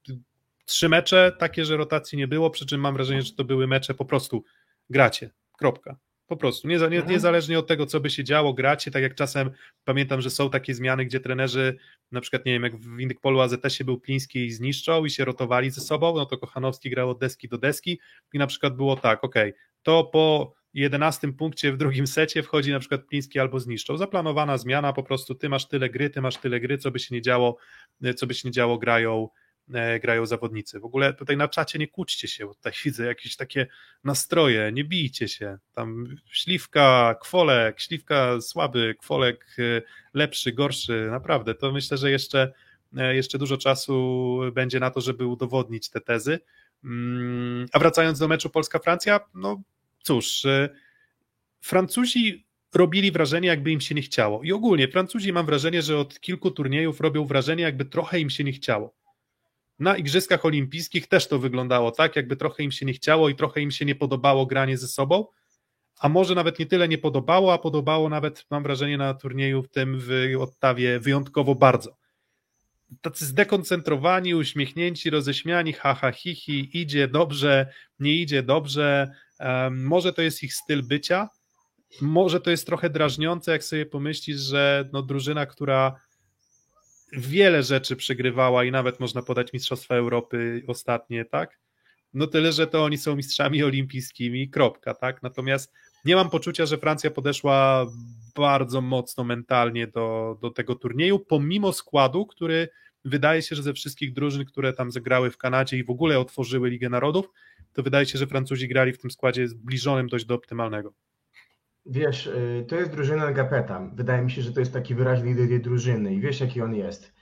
Speaker 3: trzy mecze takie, że rotacji nie było, przy czym mam wrażenie, że to były mecze po prostu gracie, kropka. Po prostu, nie, nie,
Speaker 4: Mhm.
Speaker 3: niezależnie od tego, co by się działo, gracie, tak jak czasem pamiętam, że są takie zmiany, gdzie trenerzy, na przykład, nie wiem, jak w Indykpolu AZS-ie był Pliński i zniszczał i się rotowali ze sobą, no to Kochanowski grał od deski do deski i na przykład było tak, ok, to po 11 punkcie w drugim secie wchodzi na przykład Pliński albo zniszczał. Zaplanowana zmiana, po prostu ty masz tyle gry, ty masz tyle gry, co by się nie działo, co by się nie działo, grają, grają zawodnicy. W ogóle tutaj na czacie nie kłóćcie się, bo tutaj <laughs> widzę jakieś takie nastroje, nie bijcie się. Tam śliwka, kwolek, śliwka słaby, kwolek e, lepszy, gorszy, naprawdę. To myślę, że jeszcze, e, jeszcze dużo czasu będzie na to, żeby udowodnić te tezy. Mm, A wracając do meczu Polska-Francja, no cóż, e, Francuzi robili wrażenie, jakby im się nie chciało. I ogólnie Francuzi mam wrażenie, że od kilku turniejów robią wrażenie, jakby trochę im się nie chciało. Na Igrzyskach Olimpijskich też to wyglądało tak, jakby trochę im się nie chciało i trochę im się nie podobało granie ze sobą. A może nawet nie tyle nie podobało, a podobało nawet, mam wrażenie, na turnieju w tym w Ottawie wyjątkowo bardzo. Tacy zdekoncentrowani, uśmiechnięci, roześmiani, haha, hi, hi, idzie dobrze, nie idzie dobrze. Może to jest ich styl bycia, może to jest trochę drażniące, jak sobie pomyślisz, że no, drużyna, która wiele rzeczy przegrywała i nawet można podać Mistrzostwa Europy ostatnie, tak? No tyle, że to oni są mistrzami olimpijskimi, kropka, tak? Natomiast nie mam poczucia, że Francja podeszła bardzo mocno mentalnie do, do tego turnieju, pomimo składu, który wydaje się, że ze wszystkich drużyn, które tam zagrały w Kanadzie i w ogóle otworzyły Ligę Narodów, to wydaje się, że Francuzi grali w tym składzie zbliżonym dość do optymalnego.
Speaker 4: Wiesz, y, to jest drużyna Gapeta. Wydaje mi się, że to jest taki wyraźny lider drużyny i wiesz, jaki on jest.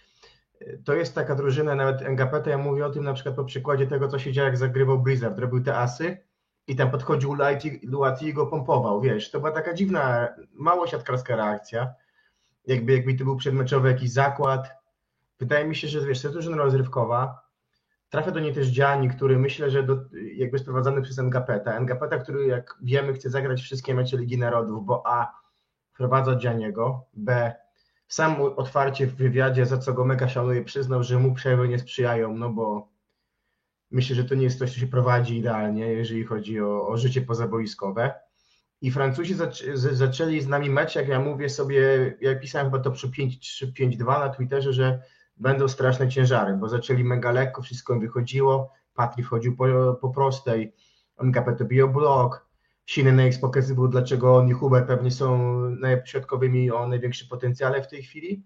Speaker 4: Y, To jest taka drużyna, nawet Ngapeta, ja mówię o tym na przykład po przykładzie tego, co się działo, jak zagrywał Blizzard, robił te asy i tam podchodził Luati i go pompował, wiesz, to była taka dziwna, mało siatkarska reakcja, jakby, jakby to był przedmeczowy jakiś zakład. Wydaje mi się, że wiesz, to jest drużyna rozrywkowa, trafia do niej też Gianni, który myślę, że do, jakby sprowadzony przez Ngapeta, Ngapeta, który jak wiemy chce zagrać wszystkie mecze Ligi Narodów, bo A, wprowadza Gianniego, B, sam otwarcie w wywiadzie, za co go mega szanuje, przyznał, że mu przerwy nie sprzyjają, no bo myślę, że to nie jest coś, co się prowadzi idealnie, jeżeli chodzi o, o życie pozaboiskowe. I Francuzi zac- zaczęli z nami mecz, jak ja mówię sobie, ja pisałem chyba to przy 5-3-5-2 na Twitterze, że będą straszne ciężary, bo zaczęli mega lekko, wszystko im wychodziło, Patri wchodził po, po prostej, MKP to bił blok, Sinenex pokazywał, dlaczego on i Huber pewnie są najśrodkowymi o największym potencjale w tej chwili.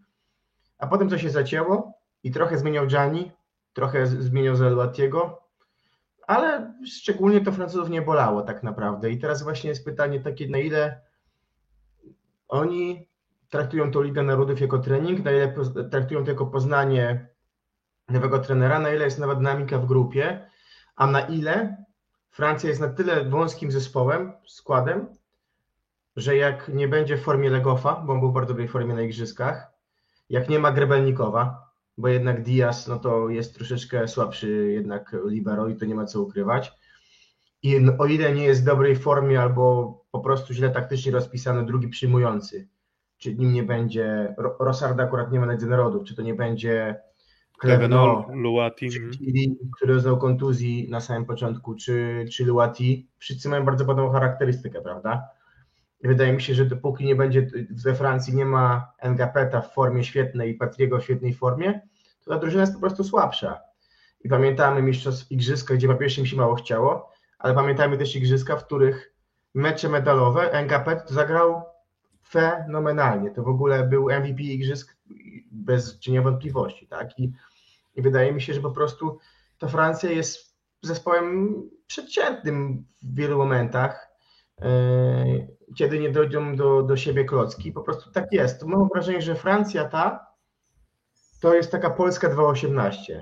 Speaker 4: A potem to się zacięło i trochę zmieniał Gianni, trochę zmieniał Zeluatiego, ale szczególnie to Francuzów nie bolało tak naprawdę. I teraz właśnie jest pytanie takie, na ile oni traktują tą Ligę Narodów jako trening, na ile traktują to jako poznanie nowego trenera, na ile jest nowa dynamika w grupie, a na ile Francja jest na tyle wąskim zespołem, składem, że jak nie będzie w formie Legofa, bo on był w bardzo dobrej formie na igrzyskach, jak nie ma Grebelnikowa, bo jednak Diaz no to jest troszeczkę słabszy jednak libero i to nie ma co ukrywać. I o ile nie jest w dobrej formie albo po prostu źle taktycznie rozpisany drugi przyjmujący, czy nim nie będzie, Rosarda akurat nie ma Lidze Narodów, czy to nie będzie
Speaker 3: Kleveno, Luati,
Speaker 4: który doznał kontuzji na samym początku, czy, czy Luati, wszyscy mają bardzo podobną charakterystykę, prawda? I wydaje mi się, że dopóki nie będzie we Francji nie ma Ngapeta w formie świetnej i Patriego w świetnej formie, to ta drużyna jest po prostu słabsza. I pamiętamy mistrzostw igrzyska, gdzie po pierwsze mi się mało chciało, ale pamiętajmy też igrzyska, w których mecze medalowe Ngapet zagrał fenomenalnie. To w ogóle był MVP igrzysk bez cienia wątpliwości, tak? I, I wydaje mi się, że po prostu ta Francja jest zespołem przeciętnym w wielu momentach, yy, kiedy nie dojdą do, do siebie klocki. Po prostu tak jest. Mam wrażenie, że Francja ta to jest taka Polska 2.18.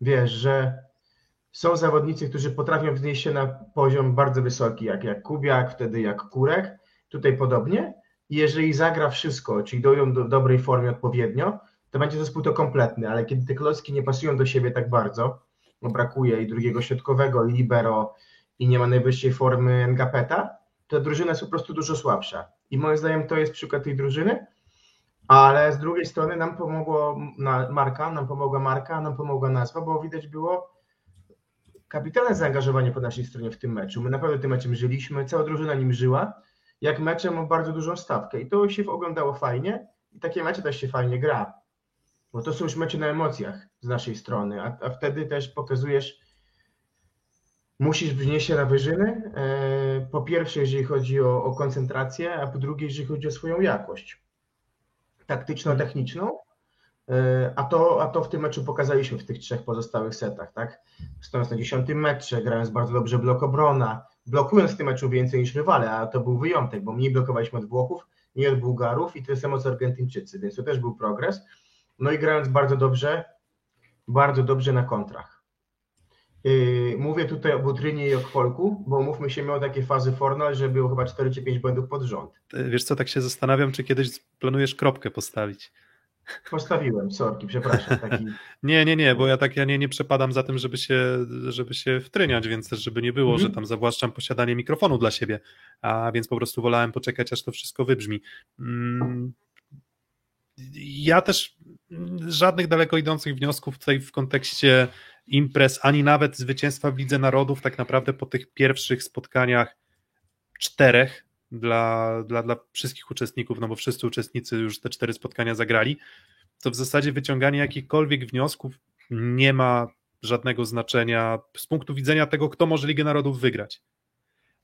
Speaker 4: Wiesz, że są zawodnicy, którzy potrafią wznieść się na poziom bardzo wysoki, jak, jak Kubiak, wtedy jak Kurek, tutaj podobnie. I jeżeli zagra wszystko, czyli dojdą do dobrej formy odpowiednio, to będzie zespół to kompletny, ale kiedy te klocki nie pasują do siebie tak bardzo, bo brakuje i drugiego środkowego, libero i nie ma najwyższej formy Ngapeta, to drużyna jest po prostu dużo słabsza. I moim zdaniem to jest przykład tej drużyny, ale z drugiej strony nam pomogło marka, nam pomogła marka, nam pomogła nazwa, bo widać było kapitalne zaangażowanie po naszej stronie w tym meczu. My naprawdę tym meczem żyliśmy, cała drużyna nim żyła, jak meczem ma bardzo dużą stawkę. I to się oglądało fajnie. I takie mecze też się fajnie gra, bo to są już mecze na emocjach z naszej strony, a, a wtedy też pokazujesz, musisz wznieść się na wyżyny, e, po pierwsze jeżeli chodzi o, o koncentrację, a po drugie jeżeli chodzi o swoją jakość taktyczno-techniczną, e, a to, a to w tym meczu pokazaliśmy w tych trzech pozostałych setach, tak? Stojąc na dziesiątym metrze, grając bardzo dobrze blok obrona, blokując w tym meczu więcej niż rywale, a to był wyjątek, bo mniej blokowaliśmy od Włochów, mniej od Bułgarów i tyle samo co Argentyńczycy, więc to też był progres. No i grając bardzo dobrze, bardzo dobrze na kontrach. Yy, mówię tutaj o Butrynie i o Kwolku, bo mówmy się, miał takie fazy Fornal, że było chyba 4 czy 5 błędów pod rząd.
Speaker 3: Wiesz co, tak się zastanawiam, czy kiedyś planujesz kropkę postawić.
Speaker 4: Postawiłem, sorki, przepraszam. Taki... <laughs>
Speaker 3: nie, nie, nie, bo ja tak ja nie, nie przepadam za tym, żeby się, żeby się wtryniać, więc też żeby nie było, że mhm. tam zawłaszczam posiadanie mikrofonu dla siebie, a więc po prostu wolałem poczekać, aż to wszystko wybrzmi. Mm, ja też żadnych daleko idących wniosków tutaj w kontekście imprez, ani nawet zwycięstwa w Lidze Narodów, tak naprawdę po tych pierwszych spotkaniach czterech dla, dla, dla wszystkich uczestników, no bo wszyscy uczestnicy już te cztery spotkania zagrali, to w zasadzie wyciąganie jakichkolwiek wniosków nie ma żadnego znaczenia z punktu widzenia tego, kto może Ligę Narodów wygrać.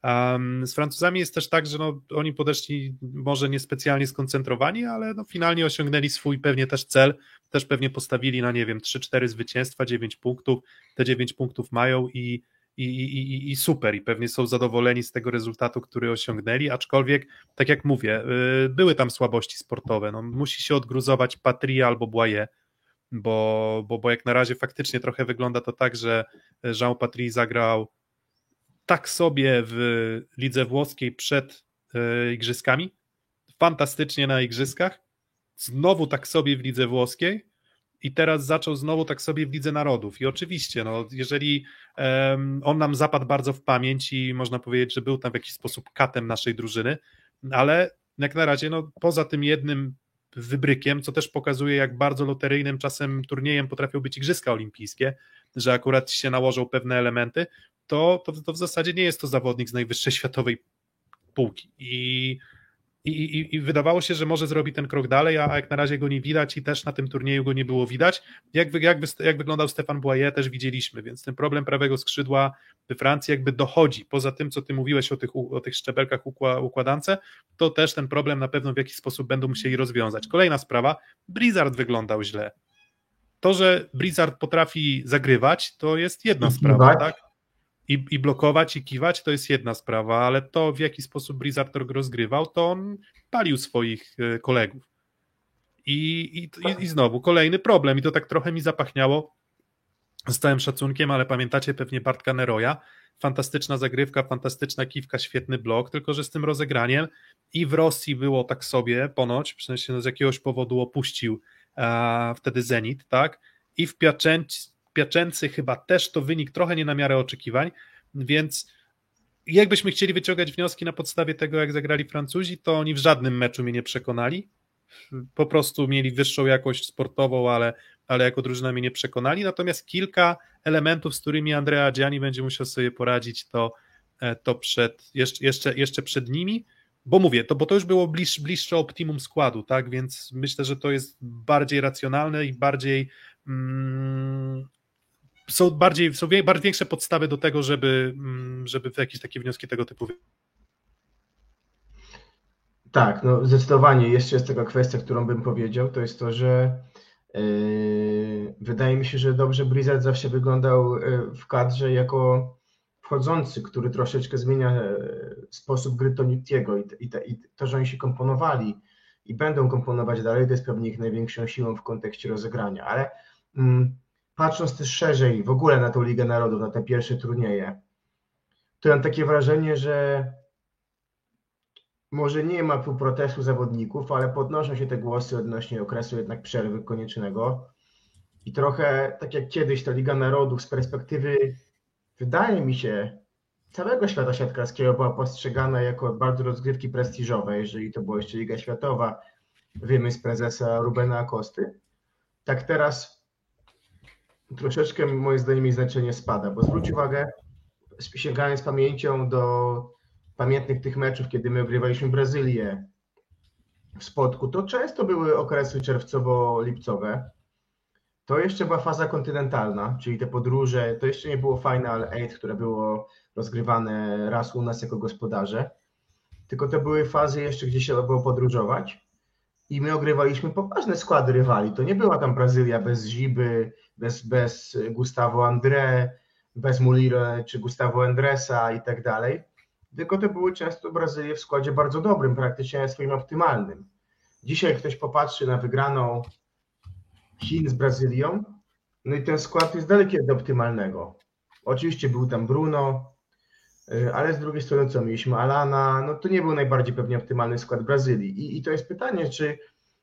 Speaker 3: Um, z Francuzami jest też tak, że no, oni podeszli może niespecjalnie skoncentrowani, ale no, finalnie osiągnęli swój pewnie też cel, też pewnie postawili na, nie wiem, 3-4 zwycięstwa, 9 punktów, te 9 punktów mają i i, i, i super, i pewnie są zadowoleni z tego rezultatu, który osiągnęli, aczkolwiek, tak jak mówię, y, były tam słabości sportowe. No, musi się odgruzować Patria albo Boye, bo, bo, bo jak na razie faktycznie trochę wygląda to tak, że Jean Patry zagrał tak sobie w lidze włoskiej przed e, igrzyskami, fantastycznie na igrzyskach, znowu tak sobie w lidze włoskiej i teraz zaczął znowu tak sobie w Lidze Narodów. I oczywiście, no, jeżeli um, on nam zapadł bardzo w pamięć i można powiedzieć, że był tam w jakiś sposób katem naszej drużyny, ale jak na razie, no, poza tym jednym wybrykiem, co też pokazuje, jak bardzo loteryjnym czasem turniejem potrafią być Igrzyska Olimpijskie, że akurat się nałożą pewne elementy, to, to, to w zasadzie nie jest to zawodnik z najwyższej światowej półki. I i, i, I, wydawało się, że może zrobi ten krok dalej, a jak na razie go nie widać i też na tym turnieju go nie było widać. Jak, jak, jak wyglądał Stefan Boyer, też widzieliśmy, więc ten problem prawego skrzydła we Francji jakby dochodzi. Poza tym, co ty mówiłeś o tych, o tych szczebelkach układance, to też ten problem na pewno w jakiś sposób będą musieli rozwiązać. Kolejna sprawa, Blizzard wyglądał źle. To, że Blizzard potrafi zagrywać, to jest jedna sprawa, tak? I, i blokować i kiwać to jest jedna sprawa, ale to w jaki sposób Blizzard rozgrywał, to on palił swoich e, kolegów. I, i, I znowu kolejny problem, i to tak trochę mi zapachniało z całym szacunkiem, ale pamiętacie pewnie Bartka Neroja. Fantastyczna zagrywka, fantastyczna kiwka, świetny blok, tylko że z tym rozegraniem i w Rosji było tak sobie, ponoć, przynajmniej z jakiegoś powodu opuścił a, wtedy Zenit, tak? I w Piaczęci Piaczęcy chyba też to wynik trochę nie na miarę oczekiwań, więc jakbyśmy chcieli wyciągać wnioski na podstawie tego, jak zagrali Francuzi, to oni w żadnym meczu mnie nie przekonali. Po prostu mieli wyższą jakość sportową, ale, ale jako drużyna mnie nie przekonali. Natomiast kilka elementów, z którymi Andrea Gianni będzie musiał sobie poradzić, to, e, to przed, jeszcze, jeszcze, jeszcze przed nimi. Bo mówię, to, bo to już było bliż, bliższe optimum składu, tak? Więc myślę, że to jest bardziej racjonalne i bardziej mm, są bardziej, są bardziej większe podstawy do tego, żeby, mm, żeby jakieś takie wnioski tego typu.
Speaker 4: Tak, no zdecydowanie. Jeszcze jest taka kwestia, którą bym powiedział, to jest to, że yy, wydaje mi się, że dobrze Blizzard zawsze wyglądał yy, w kadrze jako wchodzący, który troszeczkę zmienia yy, sposób gry Tonitiego i, i, i to, że oni się komponowali i będą komponować dalej, to jest pewnie ich największą siłą w kontekście rozegrania, ale mm, patrząc też szerzej w ogóle na tą Ligę Narodów, na te pierwsze turnieje, to mam takie wrażenie, że może nie ma tu protestu zawodników, ale podnoszą się te głosy odnośnie okresu jednak przerwy koniecznego. I trochę tak jak kiedyś ta Liga Narodów z perspektywy, wydaje mi się, całego świata siatkarskiego była postrzegana jako bardzo rozgrywki prestiżowe, jeżeli to była jeszcze Liga Światowa, z prezesa Rubena Akosty. Tak teraz troszeczkę moim zdaniem jej znaczenie spada, bo zwróć uwagę, sięgając pamięcią do pamiętnych tych meczów, kiedy my ogrywaliśmy Brazylię w Spodku, to często były okresy czerwcowo-lipcowe. To jeszcze była faza kontynentalna, czyli te podróże, to jeszcze nie było Final Eight, które było rozgrywane raz u nas jako gospodarze, tylko to były fazy jeszcze, gdzie się było podróżować i my ogrywaliśmy poważne składy rywali. To nie była tam Brazylia bez Ziby, bez, bez Gustavo André, bez Mulire czy Gustavo Andresa i tak dalej, tylko to były często Brazylie w składzie bardzo dobrym, praktycznie swoim optymalnym. Dzisiaj ktoś popatrzy na wygraną Chin z Brazylią, no i ten skład jest daleki od optymalnego. Oczywiście był tam Bruno, y, ale z drugiej strony co, mieliśmy Alana, no to nie był najbardziej pewnie optymalny skład Brazylii. I, i to jest pytanie, czy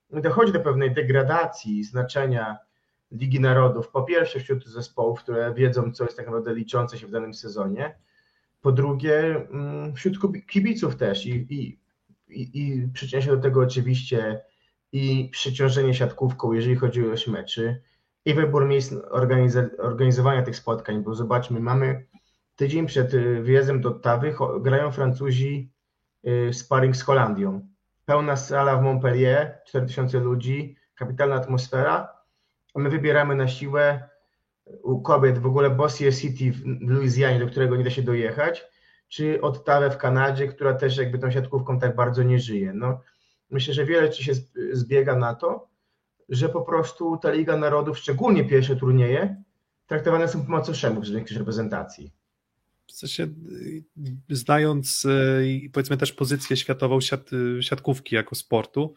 Speaker 4: dochodzi do pewnej degradacji znaczenia Ligi Narodów, po pierwsze wśród zespołów, które wiedzą, co jest tak naprawdę liczące się w danym sezonie, po drugie mm, wśród kibiców też i, i, i, i przyczynia się do tego oczywiście i przeciążenie siatkówką, jeżeli chodzi o ilość meczy i wybór miejsc organizowania tych spotkań, bo zobaczmy, mamy tydzień przed y, wyjazdem do Ottawy grają Francuzi y, sparring z Holandią. Pełna sala w Montpellier, 4000 ludzi, kapitalna atmosfera, my wybieramy na siłę u kobiet w ogóle Bossier City w Luizjanie, do którego nie da się dojechać, czy Ottawę w Kanadzie, która też jakby tą siatkówką tak bardzo nie żyje. No, myślę, że wiele ci się zbiega na to, że po prostu ta Liga Narodów, szczególnie pierwsze turnieje, traktowane są po macoszemu w większości reprezentacji.
Speaker 3: W sensie, znając y, powiedzmy też pozycję światową siat, siatkówki jako sportu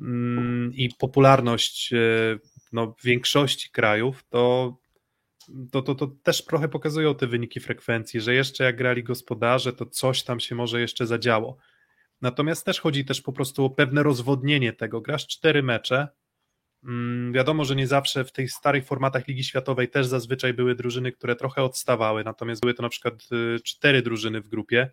Speaker 3: mm, i popularność y, no, w większości krajów, to to, to, to też trochę pokazują te wyniki frekwencji, że jeszcze jak grali gospodarze, to coś tam się może jeszcze zadziało. Natomiast też chodzi też po prostu o pewne rozwodnienie tego. Grasz cztery mecze. Mm, wiadomo, że nie zawsze w tych starych formatach Ligi Światowej też zazwyczaj były drużyny, które trochę odstawały, natomiast były to na przykład y, cztery drużyny w grupie.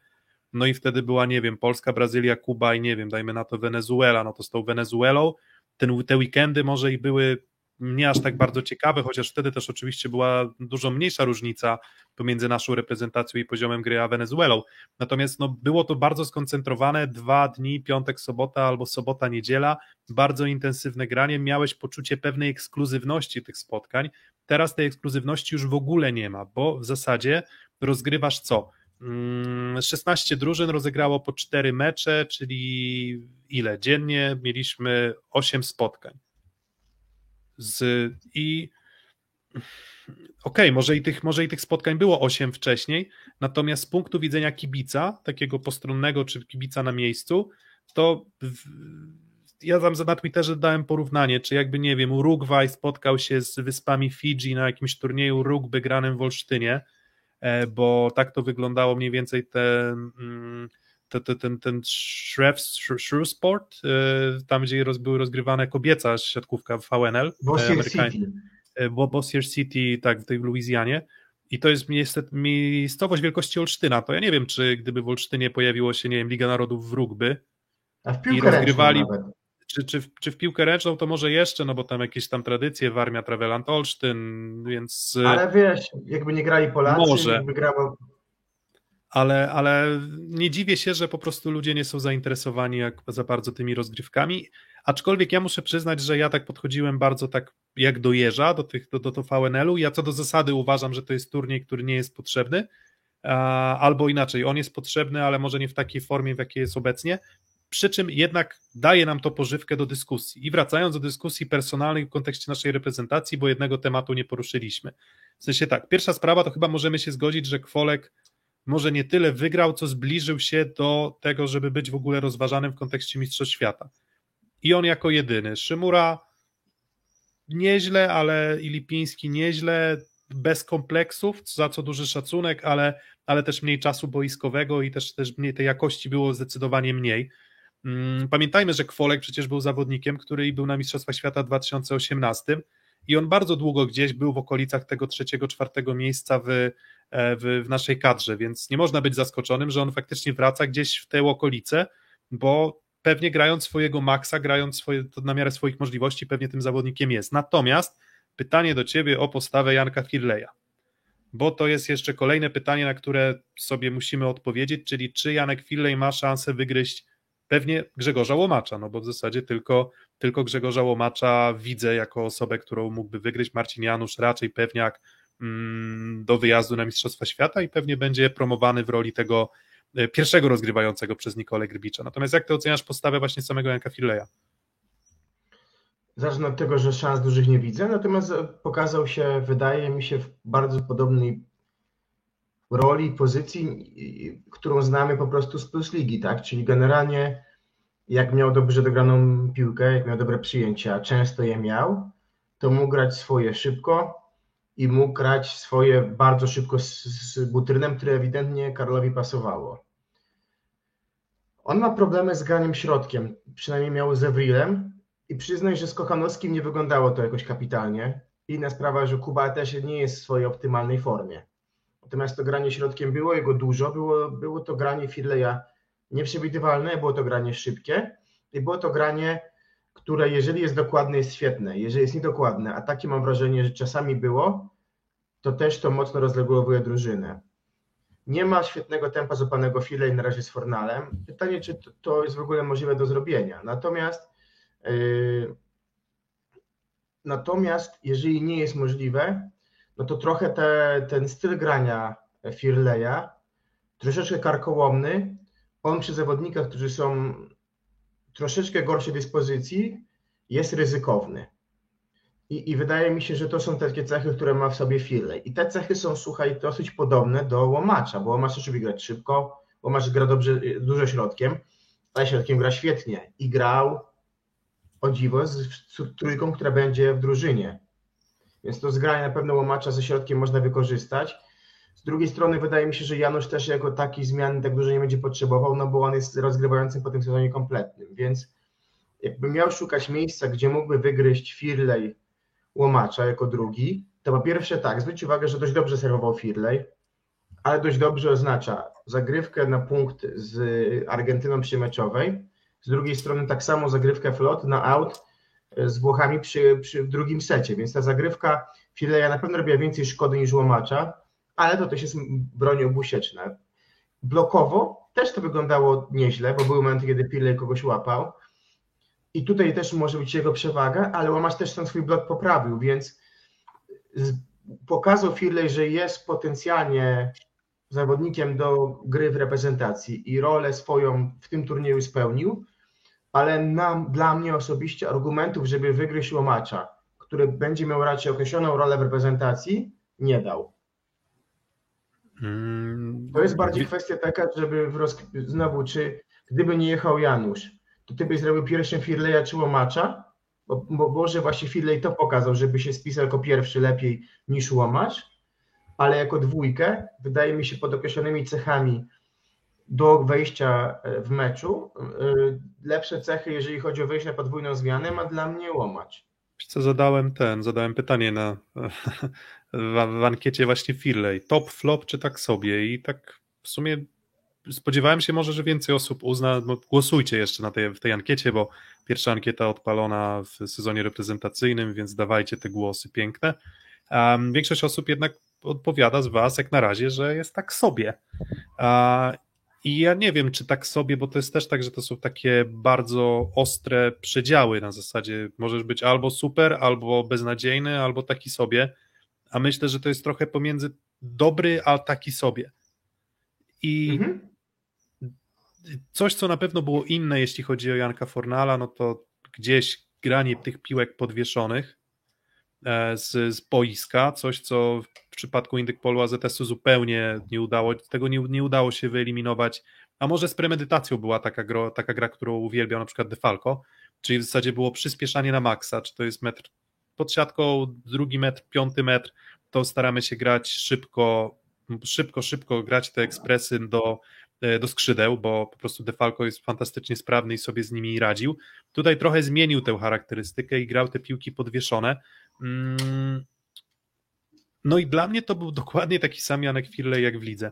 Speaker 3: No i wtedy była, nie wiem, Polska, Brazylia, Kuba i nie wiem, dajmy na to Wenezuela. No to z tą Wenezuelą ten, te weekendy może i były nie aż tak bardzo ciekawe, chociaż wtedy też oczywiście była dużo mniejsza różnica pomiędzy naszą reprezentacją i poziomem gry a Wenezuelą. Natomiast no, było to bardzo skoncentrowane, dwa dni, piątek, sobota albo sobota, niedziela, bardzo intensywne granie, miałeś poczucie pewnej ekskluzywności tych spotkań. Teraz tej ekskluzywności już w ogóle nie ma, bo w zasadzie rozgrywasz co? 16 mm, drużyn rozegrało po 4 mecze, czyli ile? Dziennie mieliśmy 8 spotkań z, I okej, okay, może, i tych, może i tych spotkań było 8 wcześniej, natomiast z punktu widzenia kibica, takiego postronnego czy kibica na miejscu, to w, ja tam na Twitterze dałem porównanie, czy jakby, nie wiem, Urugwaj spotkał się z wyspami Fidżi na jakimś turnieju rugby granym w Olsztynie, e, bo tak to wyglądało mniej więcej te... Mm, ten, ten, ten Shrewsport, y, tam gdzie roz, były rozgrywane kobieca siatkówka w VNL.
Speaker 4: Bossier City.
Speaker 3: Y, Bossier City, tak, w tej Luizjanie. I to jest miejscowość wielkości Olsztyna. To ja nie wiem, czy gdyby w Olsztynie pojawiło się, nie wiem, Liga Narodów w rugby
Speaker 4: A w piłkę i rozgrywali,
Speaker 3: czy, czy, czy w piłkę ręczną to może jeszcze, no bo tam jakieś tam tradycje, Warmia, Traveland, Olsztyn, więc...
Speaker 4: Y, Ale wiesz, jakby nie grali Polacy, może. jakby grało
Speaker 3: ale, ale nie dziwię się, że po prostu ludzie nie są zainteresowani jak za bardzo tymi rozgrywkami. Aczkolwiek ja muszę przyznać, że ja tak podchodziłem bardzo tak jak do jeża, do, tych, do, do VNL-u. Ja co do zasady uważam, że to jest turniej, który nie jest potrzebny. Albo inaczej, on jest potrzebny, ale może nie w takiej formie, w jakiej jest obecnie. Przy czym jednak daje nam to pożywkę do dyskusji. I wracając do dyskusji personalnej w kontekście naszej reprezentacji, bo jednego tematu nie poruszyliśmy. W sensie tak, pierwsza sprawa to chyba możemy się zgodzić, że Kwolek może nie tyle wygrał, co zbliżył się do tego, żeby być w ogóle rozważanym w kontekście Mistrzostw Świata. I on jako jedyny. Szymura nieźle, ale i Lipiński nieźle, bez kompleksów, za co duży szacunek, ale, ale też mniej czasu boiskowego i też, też mniej tej jakości było zdecydowanie mniej. Mm, pamiętajmy, że Kwolek przecież był zawodnikiem, który był na Mistrzostwach Świata w 2018 i on bardzo długo gdzieś był w okolicach tego trzeciego, czwartego miejsca w, w, w naszej kadrze, więc nie można być zaskoczonym, że on faktycznie wraca gdzieś w te okolice, bo pewnie grając swojego maksa, grając swoje, na miarę swoich możliwości, pewnie tym zawodnikiem jest. Natomiast pytanie do ciebie o postawę Janka Firleja, bo to jest jeszcze kolejne pytanie, na które sobie musimy odpowiedzieć, czyli czy Janek Firlej ma szansę wygryźć pewnie Grzegorza Łomacza, no bo w zasadzie tylko, tylko Grzegorza Łomacza widzę jako osobę, którą mógłby wygryźć. Marcin Janusz raczej pewniak do wyjazdu na Mistrzostwa Świata i pewnie będzie promowany w roli tego e, pierwszego rozgrywającego przez Nikolę Grbicza. Natomiast jak ty oceniasz postawę właśnie samego Janka Fileja?
Speaker 4: Zacznę od tego, że szans dużych nie widzę, natomiast pokazał się, wydaje mi się, w bardzo podobnej roli, pozycji, którą znamy po prostu z Plus Ligi, tak? Czyli generalnie jak miał dobrze dograną piłkę, jak miał dobre przyjęcia, często je miał, to mógł grać swoje szybko i mógł grać swoje bardzo szybko z, z Butrynem, które ewidentnie Karlowi pasowało. On ma problemy z graniem środkiem, przynajmniej miał z Ewrilem i przyznaj, że z Kochanowskim nie wyglądało to jakoś kapitalnie. Inna sprawa, że Kuba też nie jest w swojej optymalnej formie. Natomiast to granie środkiem było jego dużo, było, było to granie Firleja nieprzewidywalne, było to granie szybkie i było to granie, które jeżeli jest dokładne, jest świetne. Jeżeli jest niedokładne, a takie mam wrażenie, że czasami było, to też to mocno rozlegowuje drużynę. Nie ma świetnego tempa zupanego Firlej na razie z Fornalem. Pytanie, czy to jest w ogóle możliwe do zrobienia. Natomiast yy, natomiast jeżeli nie jest możliwe, no to trochę te, ten styl grania Firleja, troszeczkę karkołomny, on przy zawodnikach, którzy są troszeczkę gorszej dyspozycji, jest ryzykowny. I, I, wydaje mi się, że to są takie cechy, które ma w sobie Firlej. I te cechy są, słuchaj, dosyć podobne do Łomacza, bo Łomacz też lubi grać szybko, Łomacz gra dobrze, dużo środkiem, ale środkiem gra świetnie i grał o dziwo z trójką, która będzie w drużynie więc to zgranie na pewno łomacza ze środkiem można wykorzystać. Z drugiej strony wydaje mi się, że Janusz też jako taki zmiany tak dużo nie będzie potrzebował, no bo on jest rozgrywającym po tym sezonie kompletnym, więc jakby miał szukać miejsca, gdzie mógłby wygryźć Firley łomacza jako drugi, to po pierwsze tak, zwróć uwagę, że dość dobrze serwował Firley, ale dość dobrze oznacza zagrywkę na punkt z Argentyną przymeczowej, z drugiej strony tak samo zagrywkę flot na out z Włochami przy, przy drugim secie, więc ta zagrywka Firleja na pewno robiła więcej szkody niż łomacza, ale to też jest broń obusieczna. Blokowo też to wyglądało nieźle, bo były momenty, kiedy Firlej kogoś łapał i tutaj też może być jego przewaga, ale łamacz też ten swój blok poprawił, więc pokazał Firley, że jest potencjalnie zawodnikiem do gry w reprezentacji i rolę swoją w tym turnieju spełnił, ale dla mnie osobiście argumentów, żeby wygryźć łomacza, który będzie miał raczej określoną rolę w reprezentacji, nie dał. Mm, to jest bardziej kwestia taka, żeby roz... znowu, czy gdyby nie jechał Janusz, to ty byś zrobił pierwszym Firleja czy Łomacza? Bo, bo może właśnie Firley to pokazał, żeby się spisał jako pierwszy lepiej niż Łomacz, ale jako dwójkę, wydaje mi się pod określonymi cechami do wejścia e, w meczu, e, lepsze cechy, jeżeli chodzi o wejście na podwójną zmianę, ma dla mnie Łomacz.
Speaker 3: Co zadałem ten, zadałem pytanie na <laughs> w, w ankiecie właśnie Firley. Top, flop czy tak sobie? I tak w sumie spodziewałem się może, że więcej osób uzna, no głosujcie jeszcze na tej, w tej ankiecie, bo pierwsza ankieta odpalona w sezonie reprezentacyjnym, więc dawajcie te głosy piękne. Um, większość osób jednak odpowiada z Was jak na razie, że jest tak sobie. Uh, I ja nie wiem, czy tak sobie, bo to jest też tak, że to są takie bardzo ostre przedziały na zasadzie możesz być albo super, albo beznadziejny, albo taki sobie, a myślę, że to jest trochę pomiędzy dobry, a taki sobie. I mhm coś, co na pewno było inne, jeśli chodzi o Janka Fornala, no to gdzieś granie tych piłek podwieszonych e, z, z boiska, coś, co w przypadku Indykpolu AZS-u zupełnie nie udało, tego nie, nie udało się wyeliminować, a może z premedytacją była taka, gro, taka gra, którą uwielbiał na przykład Defalco, czyli w zasadzie było przyspieszanie na maksa, czy to jest metr pod siatką, drugi metr, piąty metr, to staramy się grać szybko, szybko, szybko grać te ekspresy do E, do skrzydeł, bo po prostu Defalco jest fantastycznie sprawny i sobie z nimi radził. Tutaj trochę zmienił tę charakterystykę i grał te piłki podwieszone. Mm. No i dla mnie to był dokładnie taki sam Janek Firley jak w lidze.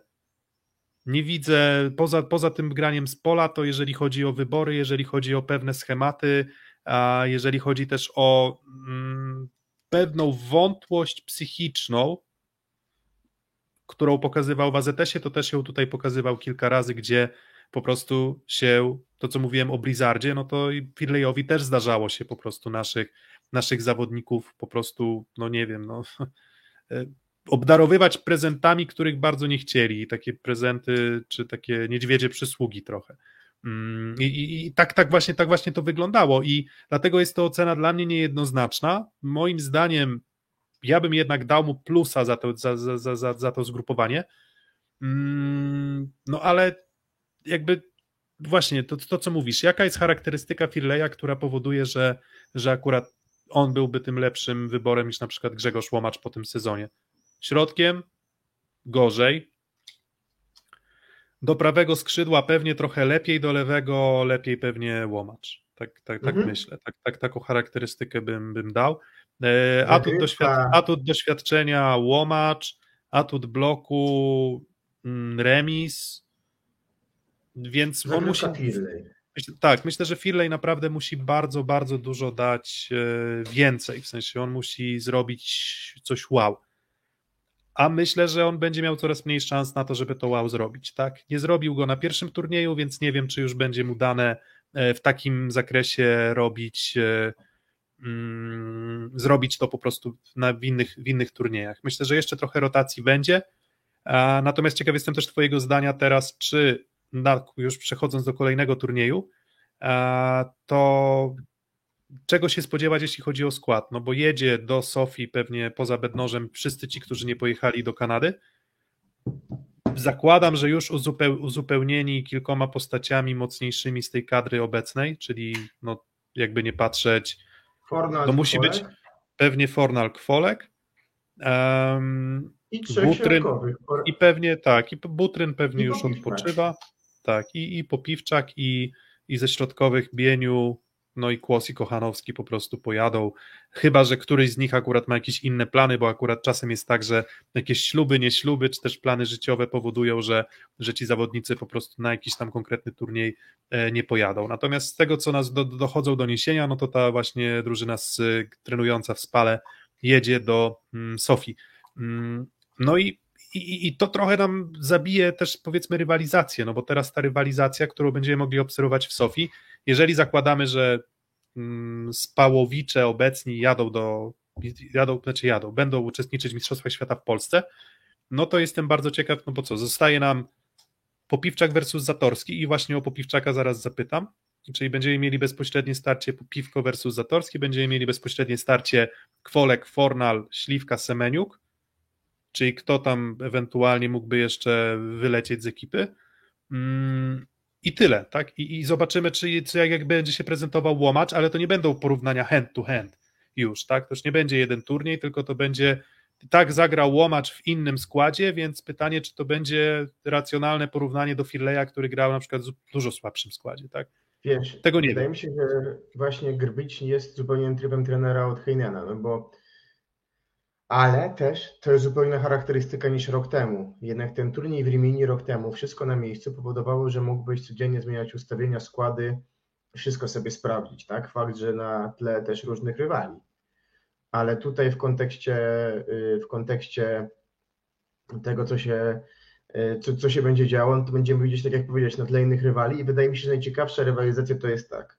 Speaker 3: Nie widzę, poza, poza tym graniem z pola, to jeżeli chodzi o wybory, jeżeli chodzi o pewne schematy, a jeżeli chodzi też o mm, pewną wątłość psychiczną, którą pokazywał w AZS-ie, to też ją tutaj pokazywał kilka razy, gdzie po prostu się, to co mówiłem o Blizzardzie, no to Firleyowi też zdarzało się po prostu naszych, naszych zawodników po prostu, no nie wiem, no <laughs> e, obdarowywać prezentami, których bardzo nie chcieli, takie prezenty, czy takie niedźwiedzie przysługi trochę. Mm, I, i, I, tak, tak, właśnie, tak właśnie to wyglądało i dlatego jest to ocena dla mnie niejednoznaczna. Moim zdaniem ja bym jednak dał mu plusa za to, za, za, za, za to zgrupowanie. Mm, no ale jakby właśnie to, to, co mówisz, jaka jest charakterystyka Firleja, która powoduje, że, że akurat on byłby tym lepszym wyborem niż na przykład Grzegorz Łomacz po tym sezonie? Środkiem gorzej. Do prawego skrzydła pewnie trochę lepiej, do lewego lepiej pewnie Łomacz. Tak, tak, tak mhm. myślę. Tak, tak, taką charakterystykę bym, bym dał. E, atut, doświad atut doświadczenia łomacz, atut bloku mm, remis, więc on musi... Tak, myślę, że Firley naprawdę musi bardzo, bardzo dużo dać e, więcej, w sensie on musi zrobić coś wow. A myślę, że on będzie miał coraz mniej szans na to, żeby to wow zrobić, tak? Nie zrobił go na pierwszym turnieju, więc nie wiem, czy już będzie mu dane e, w takim zakresie robić mm, zrobić to po prostu na, w, innych, w innych turniejach. Myślę, że jeszcze trochę rotacji będzie. Natomiast ciekaw jestem też Twojego zdania teraz, czy na, już przechodząc do kolejnego turnieju, to czego się spodziewać, jeśli chodzi o skład? No bo jedzie do Sofii pewnie poza Bednożem wszyscy ci, którzy nie pojechali do Kanady. Zakładam, że już uzupełnieni kilkoma postaciami mocniejszymi z tej kadry obecnej, czyli no, jakby nie patrzeć,
Speaker 4: Fornal,
Speaker 3: to musi być pewnie Fornal Kwolek, Um,
Speaker 4: I trzech
Speaker 3: Butryn. I pewnie tak, i Butryn pewnie
Speaker 4: I
Speaker 3: już odpoczywa. Tak, i, i Popiwczak, i, i ze środkowych Bieniu, no i Kłos i Kochanowski po prostu pojadą. Chyba, że któryś z nich akurat ma jakieś inne plany, bo akurat czasem jest tak, że jakieś śluby, nie śluby, czy też plany życiowe powodują, że, że ci zawodnicy po prostu na jakiś tam konkretny turniej e, nie pojadą. Natomiast z tego, co nas do, dochodzą doniesienia, no to ta właśnie drużyna z, trenująca w Spale jedzie do mm, Sofii. Mm, No i, i, i to trochę nam zabije też powiedzmy rywalizację, no bo teraz ta rywalizacja, którą będziemy mogli obserwować w Sofii, jeżeli zakładamy, że mm, spałowicze obecni jadą do, jadą, znaczy jadą, będą uczestniczyć w Mistrzostwach Świata w Polsce, no to jestem bardzo ciekaw, no bo co, zostaje nam Popiwczak versus Zatorski i właśnie o Popiwczaka zaraz zapytam, czyli będziemy mieli bezpośrednie starcie Piwko versus Zatorski, będziemy mieli bezpośrednie starcie Kwolek, Fornal, Śliwka, Semeniuk, czyli kto tam ewentualnie mógłby jeszcze wylecieć z ekipy. Mm, I tyle, tak? I, i zobaczymy, czy, czy jak, jak będzie się prezentował łomacz, ale to nie będą porównania hand to hand już, tak? To już nie będzie jeden turniej, tylko to będzie tak zagrał łomacz w innym składzie, więc pytanie, czy to będzie racjonalne porównanie do Firleja, który grał na przykład w dużo słabszym składzie, tak?
Speaker 4: Wiesz,
Speaker 3: Tego nie
Speaker 4: wydaje
Speaker 3: wiem.
Speaker 4: mi się, że właśnie Grbicz jest zupełnie trybem trenera od Heinena, no bo ale też to jest zupełnie charakterystyka niż rok temu. Jednak ten turniej w Rimini rok temu, wszystko na miejscu powodowało, że mógłbyś codziennie zmieniać ustawienia, składy, wszystko sobie sprawdzić, tak? Fakt, że na tle też różnych rywali. Ale tutaj w kontekście, y, w kontekście tego, co się, y, co, co się będzie działo, no to będziemy widzieć, tak jak powiedziałeś, na tle innych rywali i wydaje mi się, że najciekawsza rywalizacja to jest tak.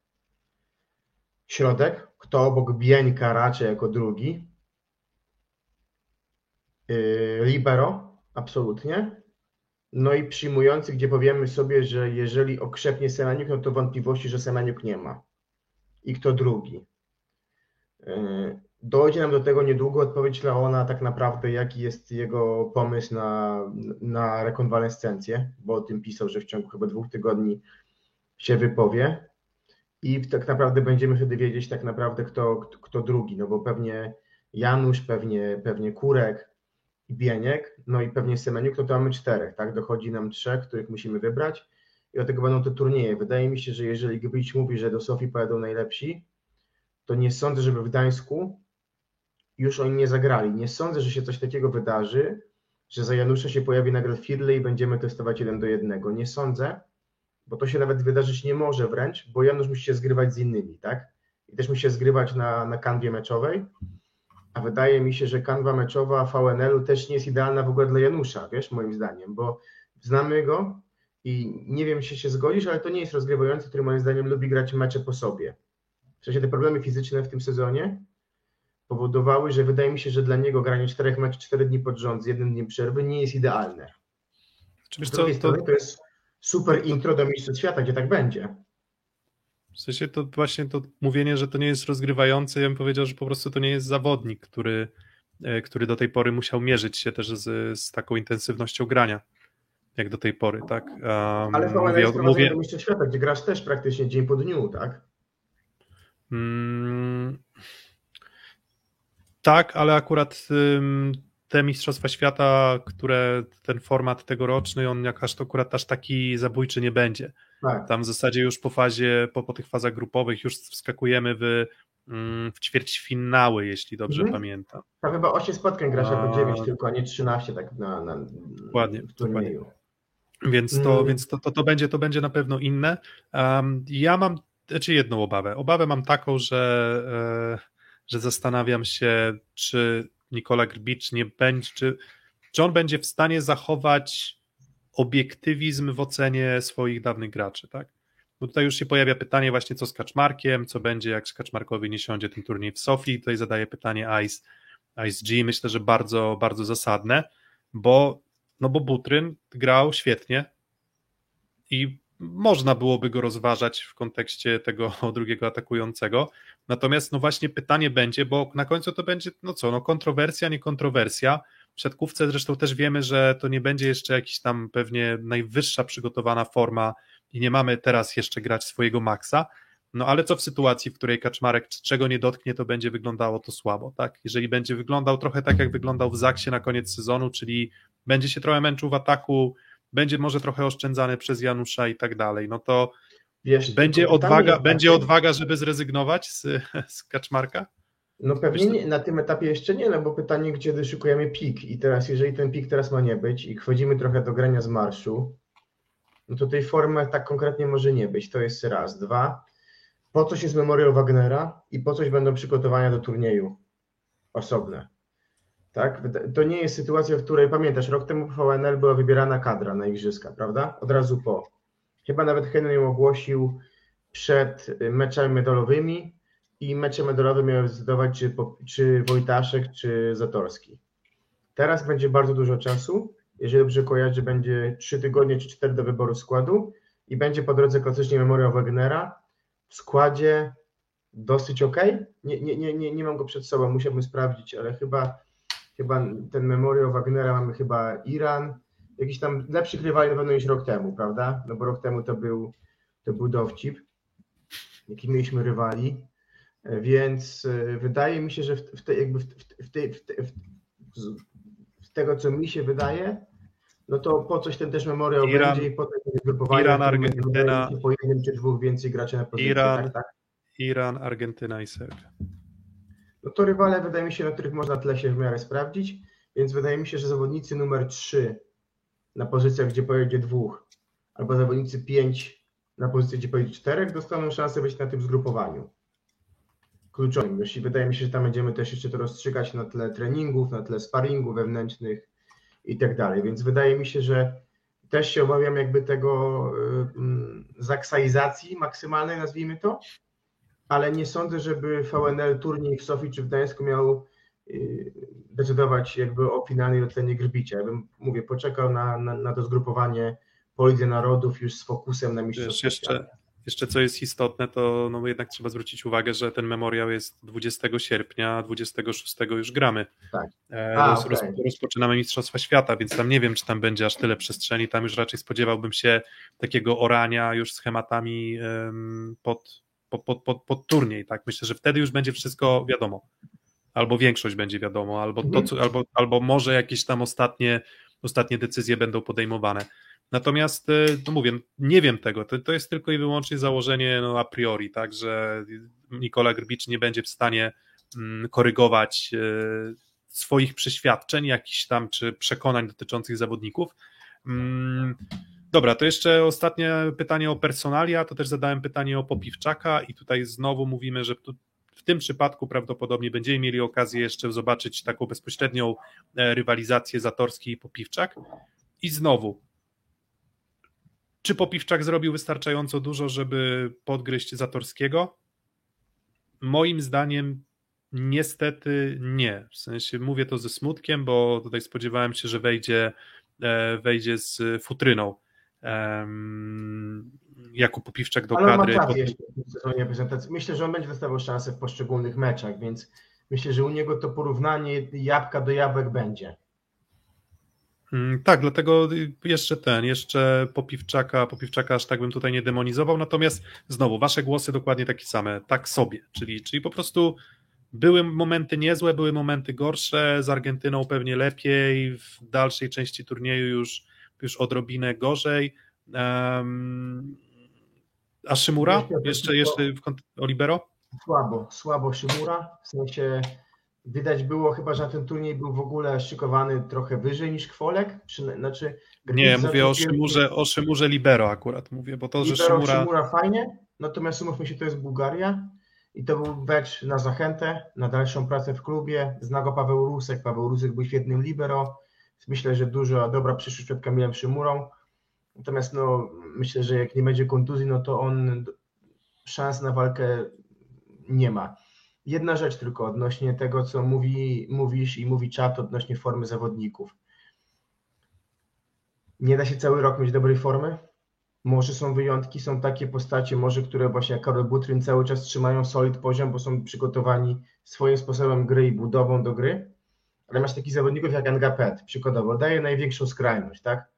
Speaker 4: Środek, kto obok Bieńka raczej jako drugi, libero, absolutnie. No i przyjmujący, gdzie powiemy sobie, że jeżeli okrzepnie Semeniuk, no to wątpliwości, że Semeniuk nie ma. I kto drugi. Yy, Dojdzie nam do tego niedługo odpowiedź Leona, tak naprawdę, jaki jest jego pomysł na, na rekonwalescencję, bo o tym pisał, że w ciągu chyba dwóch tygodni się wypowie. I tak naprawdę będziemy wtedy wiedzieć tak naprawdę, kto, kto drugi, no bo pewnie Janusz, pewnie, pewnie Kurek, Bieniek, no i pewnie Semeniuk, to, to mamy czterech, tak? Dochodzi nam trzech, których musimy wybrać i do tego będą te turnieje. Wydaje mi się, że jeżeli Gbyć mówi, że do Sofii pojadą najlepsi, to nie sądzę, żeby w Gdańsku już oni nie zagrali. Nie sądzę, że się coś takiego wydarzy, że za Janusza się pojawi nagle Firley i będziemy testować jeden do jednego. Nie sądzę, bo to się nawet wydarzyć nie może wręcz, bo Janusz musi się zgrywać z innymi, tak? I też musi się zgrywać na, na kanwie meczowej, a wydaje mi się, że kanwa meczowa VNL-u też nie jest idealna w ogóle dla Janusza, wiesz, moim zdaniem, bo znamy go i nie wiem, czy się zgodzisz, ale to nie jest rozgrywający, który moim zdaniem lubi grać mecze po sobie. W sensie te problemy fizyczne w tym sezonie powodowały, że wydaje mi się, że dla niego granie czterech meczów cztery dni pod rząd z jednym dniem przerwy nie jest idealne.
Speaker 3: Wiesz
Speaker 4: Z
Speaker 3: co,
Speaker 4: drugiej
Speaker 3: to,
Speaker 4: strony to jest super intro do Mistrzostw Świata, gdzie tak będzie.
Speaker 3: W sensie to właśnie to mówienie, że to nie jest rozgrywający, ja bym powiedział, że po prostu to nie jest zawodnik, który, e, który do tej pory musiał mierzyć się też z, z taką intensywnością grania, jak do tej pory, tak? Um,
Speaker 4: Ale VNL
Speaker 3: mówię, mówię,
Speaker 4: do Mistrzostw Świata, gdzie grasz też praktycznie dzień po dniu, tak?
Speaker 3: Mm, tak, ale akurat te Mistrzostwa Świata, które ten format tegoroczny, on jak aż to akurat aż taki zabójczy nie będzie.
Speaker 4: Tak.
Speaker 3: Tam w zasadzie już po fazie, po, po tych fazach grupowych już wskakujemy w, mm, w ćwierćfinały, jeśli dobrze
Speaker 4: Mhm.
Speaker 3: pamiętam.
Speaker 4: Tam chyba 8 spotkań grasz jako 9 tylko, a nie 13 tak na, na
Speaker 3: Dokładnie,
Speaker 4: w turnieju.
Speaker 3: Więc to,
Speaker 4: Mm.
Speaker 3: więc to, to, to, będzie, to będzie na pewno inne. Um, ja mam znaczy jedną obawę. Obawę mam taką, że, e, że zastanawiam się, czy Nikola Grbicz nie będzie, czy, czy on będzie w stanie zachować obiektywizm w ocenie swoich dawnych graczy, tak? Bo tutaj już się pojawia pytanie właśnie, co z Kaczmarkiem, co będzie, jak Kaczmarkowi nie siądzie ten turniej w Sofii. Tutaj zadaje pytanie Ice, Ice G. Myślę, że bardzo, bardzo zasadne, bo, no bo Butryn grał świetnie i można byłoby go rozważać w kontekście tego <laughs> drugiego atakującego. Natomiast no właśnie pytanie będzie, bo na końcu to będzie, no co, no kontrowersja, nie kontrowersja. W siatkówce zresztą też wiemy, że to nie będzie jeszcze jakiś tam pewnie najwyższa przygotowana forma i nie mamy teraz jeszcze grać swojego maksa. No ale co w sytuacji, w której Kaczmarek czego nie dotknie, to będzie wyglądało to słabo, tak? Jeżeli będzie wyglądał trochę tak, jak wyglądał w Zaksie na koniec sezonu, czyli będzie się trochę męczył w ataku, będzie może trochę oszczędzany przez Janusza i tak dalej, no to Wiesz, będzie odwaga, będzie odwaga, żeby zrezygnować z, <laughs> z Kaczmarka?
Speaker 4: No pewnie nie, na tym etapie jeszcze nie, no bo pytanie, gdzie wyszukujemy pik i teraz, jeżeli ten pik teraz ma nie być i wchodzimy trochę do grania z marszu, no to tej formy tak konkretnie może nie być, to jest raz. Dwa, po coś jest Memorial Wagnera i po coś będą przygotowania do turnieju osobne. Tak? To nie jest sytuacja, w której pamiętasz, rok temu w VNL była wybierana kadra na igrzyska, prawda? Od razu po. Chyba nawet Henry ją ogłosił przed meczami medalowymi i mecze medalowe miały zdecydować, czy, czy Wojtaszek, czy Zatorski. Teraz będzie bardzo dużo czasu. Jeżeli dobrze kojarzę, będzie 3 tygodnie czy 4 do wyboru składu i będzie po drodze klasycznie Memorial Wagnera w składzie dosyć ok. Nie, nie, nie, nie, nie mam go przed sobą, musiałbym sprawdzić, ale chyba, chyba ten Memorial Wagnera mamy chyba Iran, jakiś tam lepszy rywali na pewno niż rok temu, prawda? No bo rok temu to był, to był dowcip, jaki mieliśmy rywali, więc e, wydaje mi się, że w, te, jakby w, w, tej, w, te, w, tego, co mi się wydaje, no to po coś ten też memoriał Iran, będzie i potem grupowanie.
Speaker 3: Iran, Argentyna.
Speaker 4: Po jednym czy dwóch więcej graczy na pozycji.
Speaker 3: Iran, tak, tak? Iran, Argentyna i Serbia.
Speaker 4: No to rywale wydaje mi się, na których można tle się w miarę sprawdzić, więc wydaje mi się, że zawodnicy numer 3 na pozycjach, gdzie pojedzie dwóch, albo zawodnicy 5 na pozycji, gdzie pojedzie czterech, dostaną szansę być na tym zgrupowaniu kluczowym. Jeśli wydaje mi się, że tam będziemy też jeszcze to rozstrzygać na tle treningów, na tle sparingów wewnętrznych i tak dalej. Więc wydaje mi się, że też się obawiam jakby tego y, zaksaizacji maksymalnej, nazwijmy to, ale nie sądzę, żeby VNL turniej w Sofii czy w Gdańsku miał y, decydować jakby o finalnej ocenie Grbicia. Ja bym, mówię, poczekał na, na, na to zgrupowanie po Lidze Narodów już z fokusem na mistrzostwie.
Speaker 3: Jeszcze, jeszcze co jest istotne, to no jednak trzeba zwrócić uwagę, że ten memoriał jest 20 sierpnia, a 26 już gramy. Tak. E, a, roz, okay. rozpoczynamy Mistrzostwa Świata, więc tam nie wiem, czy tam będzie aż tyle przestrzeni. Tam już raczej spodziewałbym się takiego orania już schematami pod, pod, pod, pod, pod turniej. Tak? Myślę, że wtedy już będzie wszystko wiadomo. Albo większość będzie wiadomo, albo, to, mhm. co, albo, albo może jakieś tam ostatnie, ostatnie decyzje będą podejmowane. Natomiast, no mówię, nie wiem tego, to, to jest tylko i wyłącznie założenie no, a priori, tak, że Nikola Grbicz nie będzie w stanie mm, korygować e, swoich przeświadczeń, jakichś tam, czy przekonań dotyczących zawodników. Mm, dobra, to jeszcze ostatnie pytanie o personalia, to też zadałem pytanie o Popiwczaka i tutaj znowu mówimy, że w tym przypadku prawdopodobnie będziemy mieli okazję jeszcze zobaczyć taką bezpośrednią e, rywalizację Zatorski i Popiwczak. I znowu, czy Popiwczak zrobił wystarczająco dużo, żeby podgryźć Zatorskiego? Moim zdaniem niestety nie. W sensie mówię to ze smutkiem, bo tutaj spodziewałem się, że wejdzie, e, wejdzie z futryną. Jakub Popiwczak do
Speaker 4: Ale
Speaker 3: kadry.
Speaker 4: Prezentacji. Myślę, że on będzie dostawał szansę w poszczególnych meczach, więc myślę, że u niego to porównanie jabłka do jabłek będzie.
Speaker 3: Mm, tak, dlatego jeszcze ten, jeszcze Popiwczaka, Popiwczaka aż tak bym tutaj nie demonizował, natomiast znowu, wasze głosy dokładnie takie same, tak sobie, czyli, czyli po prostu były momenty niezłe, były momenty gorsze, z Argentyną pewnie lepiej, w dalszej części turnieju już, już odrobinę gorzej. Um, a Szymura? Jeszcze, jeszcze w Olibero?
Speaker 4: Słabo, słabo Szymura, w sensie Widać było chyba, że ten turniej był w ogóle szykowany trochę wyżej niż Kwolek. Znaczy,
Speaker 3: nie, mówię o Szymurze, o Szymurze Libero akurat mówię, bo to,
Speaker 4: Libero,
Speaker 3: że Szymura...
Speaker 4: Szymura fajnie, natomiast umówmy się, to jest Bułgaria i to był becz na zachętę, na dalszą pracę w klubie. Zna go Paweł Rusek, Paweł Rusek był świetnym libero. Myślę, że dużo dobra przyszłość przed Kamilem Szymurą. Natomiast no, myślę, że jak nie będzie kontuzji, no to on szans na walkę nie ma. Jedna rzecz tylko odnośnie tego, co mówi, mówisz i mówi czat odnośnie formy zawodników. Nie da się cały rok mieć dobrej formy. Może są wyjątki, są takie postacie, może które właśnie jak Karol Butryn cały czas trzymają solid poziom, bo są przygotowani swoim sposobem gry i budową do gry. Ale masz takich zawodników jak Angapet, przykładowo, daje największą skrajność, tak?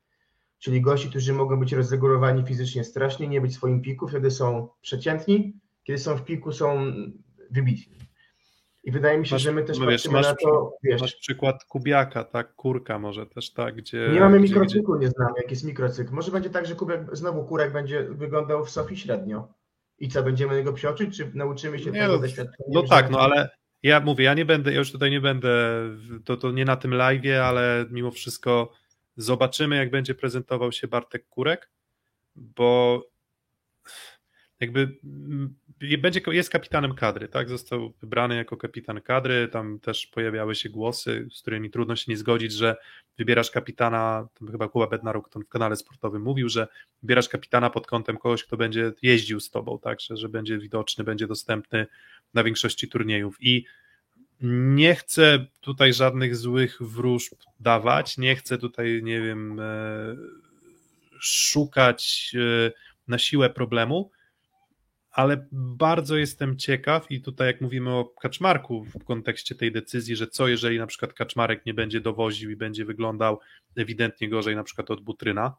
Speaker 4: Czyli gości, którzy mogą być rozregulowani fizycznie strasznie, nie być w swoim piku, wtedy są przeciętni, kiedy są w piku, są wybitni. I wydaje mi się,
Speaker 3: Masz-
Speaker 4: że my też
Speaker 3: no wiesz,
Speaker 4: patrzymy
Speaker 3: masz
Speaker 4: na to, wiesz,
Speaker 3: Masz przykład Kubiaka, tak? Kurka może też tak, gdzie...
Speaker 4: nie mamy
Speaker 3: gdzie, gdzie,
Speaker 4: mikrocyklu, nie znamy, jak jest mikrocykl. Może będzie tak, że kubek, znowu kurek będzie wyglądał w Sofii średnio. I co, będziemy jego przeoczyć, czy nauczymy się
Speaker 3: Nie,
Speaker 4: tego
Speaker 3: no,
Speaker 4: doświadczenia?
Speaker 3: No
Speaker 4: że-
Speaker 3: tak, no ale ja mówię, ja nie będę, ja już tutaj nie będę, to, to nie na tym live'ie, ale mimo wszystko zobaczymy, jak będzie prezentował się Bartek Kurek, bo jakby będzie, jest kapitanem kadry, tak? Został wybrany jako kapitan kadry, tam też pojawiały się głosy, z którymi trudno się nie zgodzić, że wybierasz kapitana, to chyba Kuba Bednaruk w kanale sportowym mówił, że wybierasz kapitana pod kątem kogoś, kto będzie jeździł z tobą, tak? Że, że będzie widoczny, będzie dostępny na większości turniejów i nie chcę tutaj żadnych złych wróżb dawać, nie chcę tutaj, nie wiem, e, szukać e, na siłę problemu, ale bardzo jestem ciekaw i tutaj jak mówimy o Kaczmarku w kontekście tej decyzji, że co jeżeli na przykład Kaczmarek nie będzie dowoził i będzie wyglądał ewidentnie gorzej na przykład od Butryna,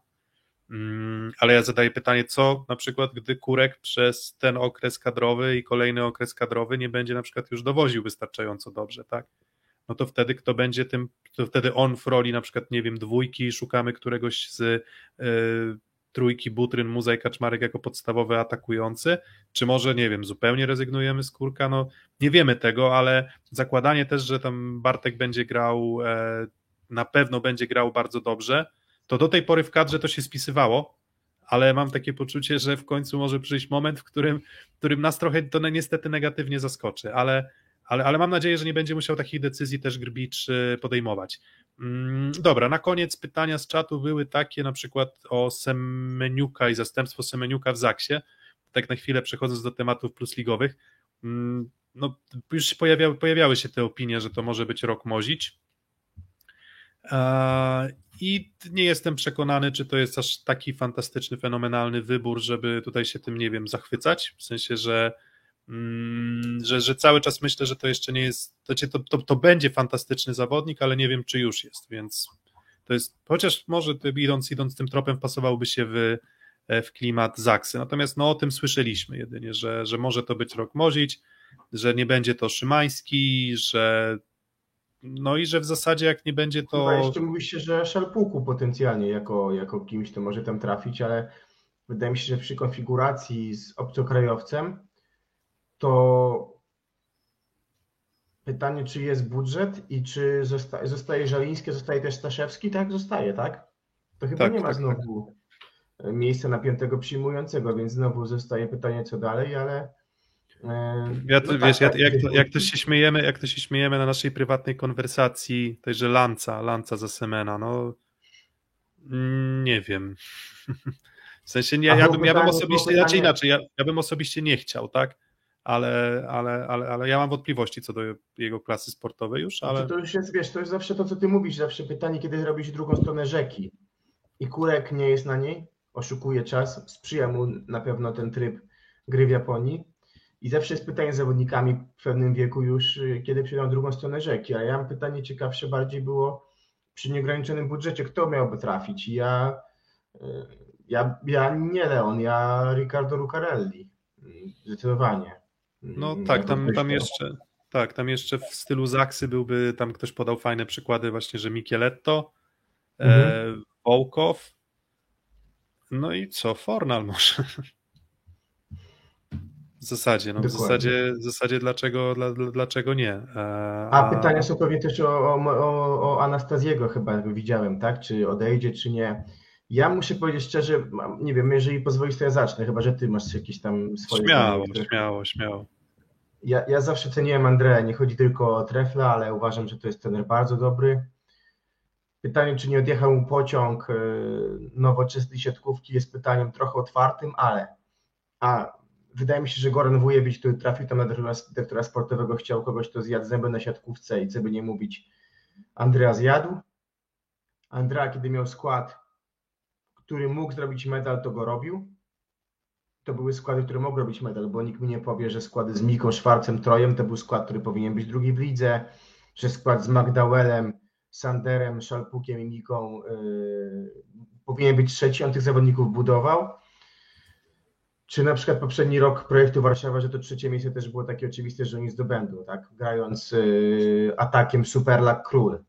Speaker 3: Mm, ale ja zadaję pytanie, co na przykład, gdy Kurek przez ten okres kadrowy i kolejny okres kadrowy nie będzie na przykład już dowoził wystarczająco dobrze, tak? No to wtedy kto będzie tym, to wtedy on w roli na przykład, nie wiem, dwójki, szukamy któregoś z y, trójki Butryn, Muza i Kaczmarek jako podstawowy atakujący, czy może, nie wiem, zupełnie rezygnujemy z Kurka, no nie wiemy tego, ale zakładanie też, że tam Bartek będzie grał, e, na pewno będzie grał bardzo dobrze, to do tej pory w kadrze to się spisywało, ale mam takie poczucie, że w końcu może przyjść moment, w którym, w którym nas trochę to niestety negatywnie zaskoczy, ale, ale, ale mam nadzieję, że nie będzie musiał takich decyzji też Grbicz y, podejmować. Mm, Dobra, na koniec pytania z czatu były takie na przykład o Semeniuka i zastępstwo Semeniuka w Zaksie. Tak na chwilę przechodząc do tematów plusligowych. Mm, No, już pojawiały, pojawiały się te opinie, że to może być rok Mozić. I nie jestem przekonany, czy to jest aż taki fantastyczny, fenomenalny wybór, żeby tutaj się tym, nie wiem, zachwycać. W sensie, że, że, że cały czas myślę, że to jeszcze nie jest. To, to, to będzie fantastyczny zawodnik, ale nie wiem, czy już jest, więc to jest. Chociaż może idąc, idąc tym tropem, wpasowałby się w, w klimat Zaksy. Natomiast no, o tym słyszeliśmy jedynie, że, że może to być rok Mozić, że nie będzie to Szymański, że no i że w zasadzie jak nie będzie to.
Speaker 4: Chyba jeszcze mówi się, że Szalpuku potencjalnie jako, jako kimś to może tam trafić, ale wydaje mi się, że przy konfiguracji z obcokrajowcem to pytanie, czy jest budżet i czy zosta, zostaje Żaliński, zostaje też Staszewski? Tak, zostaje, tak? To chyba
Speaker 3: Tak,
Speaker 4: nie ma
Speaker 3: tak,
Speaker 4: znowu miejsca na piątego przyjmującego, więc znowu zostaje pytanie, co dalej, ale e,
Speaker 3: Ja to,
Speaker 4: no
Speaker 3: wiesz,
Speaker 4: tak,
Speaker 3: ja,
Speaker 4: tak,
Speaker 3: jak, to, jak to się śmiejemy, jak to się śmiejemy na naszej prywatnej konwersacji, że Lanca, Lanca za Semena, no mm, nie wiem. <laughs> W sensie nie, ja bym, ja bym osobiście,
Speaker 4: pytanie-
Speaker 3: inaczej, ja, ja bym osobiście nie chciał, tak? Ale, ale, ale, ale ja mam wątpliwości co do jego klasy sportowej już, ale
Speaker 4: Znaczy, to już jest, wiesz, to jest zawsze to, co ty mówisz, zawsze pytanie, kiedy robisz drugą stronę rzeki. I Kurek nie jest na niej, oszukuje czas, sprzyja mu na pewno ten tryb gry w Japonii. I zawsze jest pytanie z zawodnikami w pewnym wieku już, y, kiedy przyjdą drugą stronę rzeki, a ja mam pytanie ciekawsze bardziej było przy nieograniczonym budżecie, kto miałby trafić? I ja, y, ja, ja nie Leon, ja Riccardo Lucarelli, zdecydowanie.
Speaker 3: No
Speaker 4: Y,
Speaker 3: tak, tam, tam jeszcze tak, tam jeszcze w stylu Zaksy byłby, tam ktoś podał fajne przykłady właśnie, że Micheletto,
Speaker 4: Mhm.
Speaker 3: e, Wołkow, no i co, Fornal może. W zasadzie, no w zasadzie, w zasadzie dlaczego, dla, dla- dlaczego nie? E,
Speaker 4: A pytania są pewnie też o, o, o, o Anastaziego chyba widziałem, tak? Czy odejdzie, czy nie. Ja muszę powiedzieć szczerze, nie wiem, jeżeli pozwolisz, to ja zacznę, chyba że ty masz jakieś tam swoje
Speaker 3: Śmiało, śmiało, śmiało.
Speaker 4: Ja, ja zawsze ceniłem Andrea, nie chodzi tylko o Trefla, ale uważam, że to jest trener bardzo dobry. Pytanie, czy nie odjechał mu pociąg y, nowoczesnej siatkówki jest pytaniem trochę otwartym, ale a wydaje mi się, że Goran Wujewicz, który trafił tam na dyrektora, sportowego, chciał kogoś, kto zjadł zęby na siatkówce i co by nie mówić, Andrea zjadł. Andrea, kiedy miał skład, który mógł zrobić medal, to go robił. To były składy, które mogły robić medal, bo nikt mi nie powie, że składy z Miką, Szwarcem, Trojem to był skład, który powinien być drugi w lidze, że skład z Magdałelem, Sanderem, Szalpukiem i Miką yy, powinien być trzeci, on tych zawodników budował. czy na przykład poprzedni rok projektu Warszawa, że to trzecie miejsce też było takie oczywiste, że oni zdobędą, tak? Grając y, atakiem Superlak Król.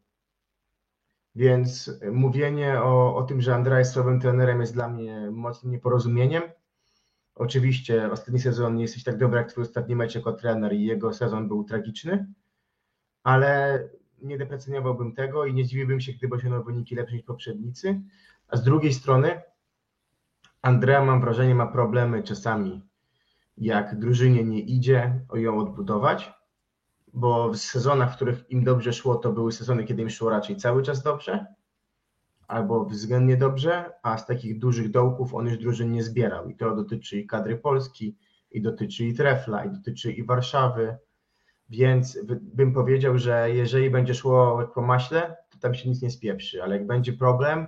Speaker 4: Więc mówienie o, o tym, że Andrea jest słabym trenerem jest dla mnie mocnym nieporozumieniem. Oczywiście ostatni sezon nie jesteś tak dobry jak twój ostatni mecz jako trener i jego sezon był tragiczny, ale nie deprecjonowałbym tego i nie zdziwiłbym się, gdyby osiągnął wyniki lepsze niż poprzednicy. A z drugiej strony Andrea mam wrażenie ma problemy czasami jak drużynie nie idzie o ją odbudować, bo w sezonach, w których im dobrze szło, to były sezony, kiedy im szło raczej cały czas dobrze, albo względnie dobrze, a z takich dużych dołków on już drużyn nie zbierał. I to dotyczy i kadry Polski, i dotyczy i Trefla, i dotyczy i Warszawy. Więc bym powiedział, że jeżeli będzie szło po maśle, to tam się nic nie spieprzy, ale jak będzie problem,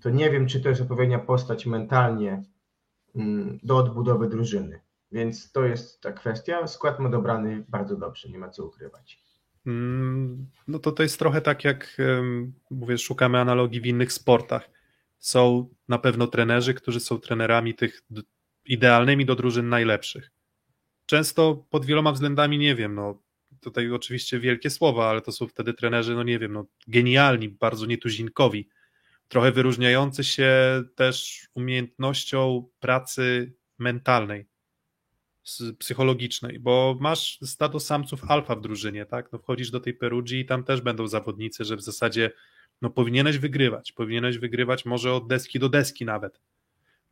Speaker 4: to nie wiem, czy to jest odpowiednia postać mentalnie mm, do odbudowy drużyny. Więc to jest ta kwestia. Skład ma dobrany bardzo dobrze, nie ma co ukrywać.
Speaker 3: Mm, no to to jest trochę tak, jak mówię, szukamy analogii w innych sportach. Są na pewno trenerzy, którzy są trenerami tych idealnymi do drużyn najlepszych. Często pod wieloma względami nie wiem, no tutaj oczywiście wielkie słowa, ale to są wtedy trenerzy, no nie wiem, no genialni, bardzo nietuzinkowi, trochę wyróżniający się też umiejętnością pracy mentalnej psychologicznej, bo masz stado samców alfa w drużynie, tak? No wchodzisz do tej Perugii i tam też będą zawodnicy, że w zasadzie no powinieneś wygrywać, powinieneś wygrywać może od deski do deski nawet.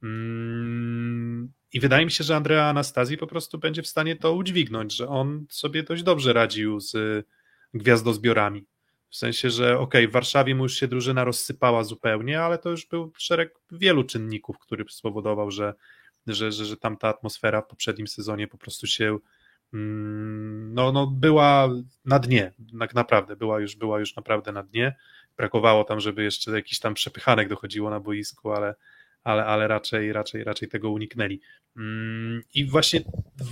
Speaker 3: Mm, I wydaje mi się, że Andrea Anastazji po prostu będzie w stanie to udźwignąć, że on sobie dość dobrze radził z gwiazdozbiorami. W sensie, że ok, w Warszawie mu już się drużyna rozsypała zupełnie, ale to już był szereg wielu czynników, który spowodował, że że, że, że tam ta atmosfera w poprzednim sezonie po prostu się mm, no, no była na dnie, tak naprawdę, była już, była już naprawdę na dnie. Brakowało tam, żeby jeszcze jakiś tam przepychanek dochodziło na boisku, ale, ale, ale raczej, raczej, raczej tego uniknęli. Mm, I właśnie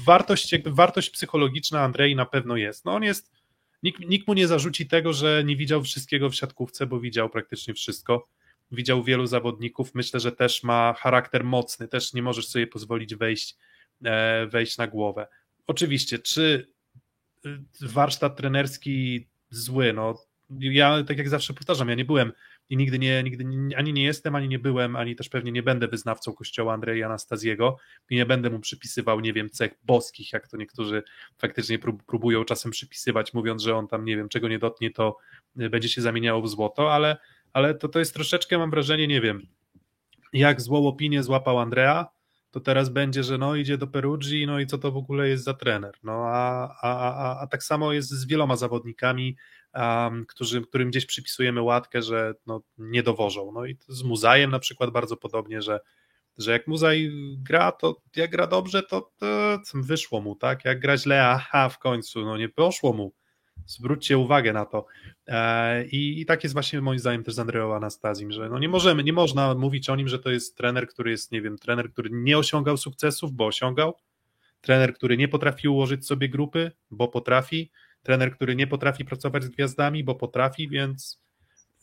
Speaker 3: wartość, jakby wartość psychologiczna Andrei na pewno jest. No on jest, nikt, nikt mu nie zarzuci tego, że nie widział wszystkiego w siatkówce, bo widział praktycznie wszystko widział wielu zawodników. Myślę, że też ma charakter mocny, też nie możesz sobie pozwolić wejść, e, wejść na głowę. Oczywiście, czy y, warsztat trenerski zły? No, ja tak jak zawsze powtarzam, ja nie byłem i nigdy nie, nigdy ani nie jestem, ani nie byłem, ani też pewnie nie będę wyznawcą kościoła Andrzeja Anastazjego i nie będę mu przypisywał, nie wiem, cech boskich, jak to niektórzy faktycznie próbują czasem przypisywać, mówiąc, że on tam, nie wiem, czego nie dotknie, to y, będzie się zamieniało w złoto, ale ale to, to jest troszeczkę, mam wrażenie, nie wiem, jak złą opinię złapał Andrea, to teraz będzie, że no idzie do Perugii, no i co to w ogóle jest za trener. No a, a, a, a tak samo jest z wieloma zawodnikami, um, którzy, którym gdzieś przypisujemy łatkę, że no, nie dowożą. No i z Muzajem na przykład bardzo podobnie, że, że jak Muzaj gra, to jak gra dobrze, to, to wyszło mu, tak? Jak gra źle, aha, w końcu, no nie poszło mu Zwróćcie uwagę na to. E, I, I, tak jest właśnie moim zdaniem też z Andreą Anastazim, że no nie możemy, nie można mówić o nim, że to jest trener, który jest, nie wiem, trener, który nie osiągał sukcesów, bo osiągał, trener, który nie potrafi ułożyć sobie grupy, bo potrafi, trener, który nie potrafi pracować z gwiazdami, bo potrafi, więc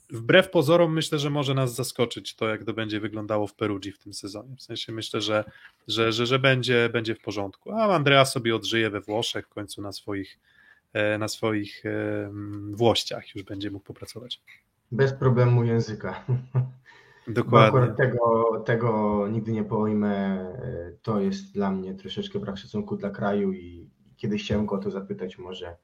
Speaker 3: wbrew pozorom myślę, że może nas zaskoczyć to, jak to będzie wyglądało w Perugii w tym sezonie. W sensie myślę, że, że, że, że będzie, będzie w porządku. A Andrea sobie odżyje we Włoszech w końcu na swoich na swoich e, włościach już będzie mógł popracować.
Speaker 4: Bez problemu języka.
Speaker 3: Dokładnie.
Speaker 4: tego, tego nigdy nie pojmę. To jest dla mnie troszeczkę brak szacunku dla kraju i kiedyś chciałem go o to zapytać może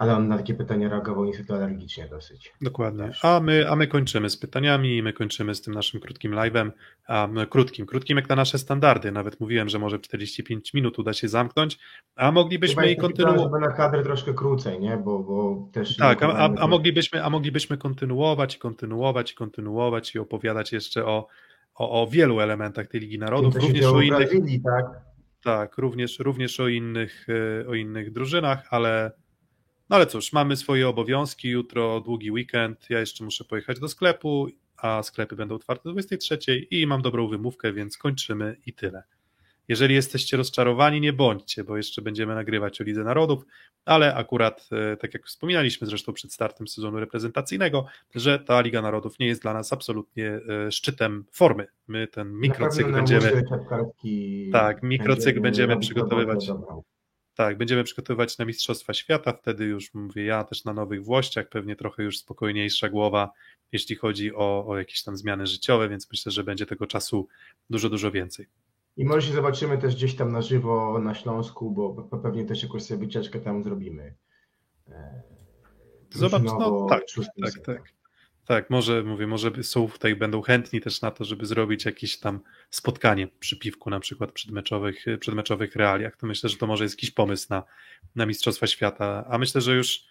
Speaker 4: ale on na takie pytania reagował niestety alergicznie dosyć.
Speaker 3: Dokładnie. A my, a my kończymy z pytaniami i my kończymy z tym naszym krótkim live'em. A, krótkim, krótkim jak na nasze standardy. Nawet mówiłem, że może 45 minut uda się zamknąć, a moglibyśmy i kontynuować.
Speaker 4: na kadrę troszkę krócej, nie? Bo, bo też.
Speaker 3: Tak, a, a, a, moglibyśmy, a moglibyśmy kontynuować i kontynuować i kontynuować i opowiadać jeszcze o, o, o wielu elementach tej Ligi Narodów, również o innych. Brazylii, tak? Tak, również, również o innych, e, o innych drużynach, ale no ale cóż, mamy swoje obowiązki, jutro długi weekend, ja jeszcze muszę pojechać do sklepu, a sklepy będą otwarte do 23 i mam dobrą wymówkę, więc kończymy i tyle. Jeżeli jesteście rozczarowani, nie bądźcie, bo jeszcze będziemy nagrywać o Lidze Narodów, ale akurat, e, tak jak wspominaliśmy zresztą przed startem sezonu reprezentacyjnego, że ta Liga Narodów nie jest dla nas absolutnie e, szczytem formy. My ten mikrocykl będziemy. Tak, mikrocykl będziemy przygotowywać. Tak, będziemy przygotowywać na Mistrzostwa Świata, wtedy już mówię ja też na nowych włościach, pewnie trochę już spokojniejsza głowa, jeśli chodzi o, o jakieś tam zmiany życiowe, więc myślę, że będzie tego czasu dużo, dużo więcej.
Speaker 4: I może się zobaczymy też gdzieś tam na żywo na Śląsku, bo pewnie też jakąś sobie wycieczkę tam zrobimy.
Speaker 3: Zobacz, no tak, tak, tak. Tak, może mówię, może są tutaj będą chętni też na to, żeby zrobić jakieś tam spotkanie przy piwku, na przykład przedmeczowych, przedmeczowych realiach. To myślę, że to może jest jakiś pomysł na, na Mistrzostwa Świata. A myślę, że już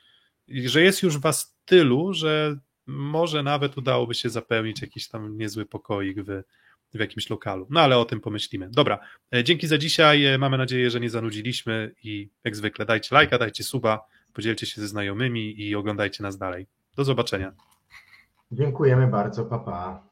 Speaker 3: że jest już was tylu, że może nawet udałoby się zapełnić jakiś tam niezły pokoik w, w jakimś lokalu. No ale o tym pomyślimy. Dobra, e, dzięki za dzisiaj. E, mamy nadzieję, że nie zanudziliśmy i jak zwykle dajcie lajka, dajcie suba, podzielcie się ze znajomymi i oglądajcie nas dalej. Do zobaczenia.
Speaker 4: Dziękujemy bardzo, papa. Pa.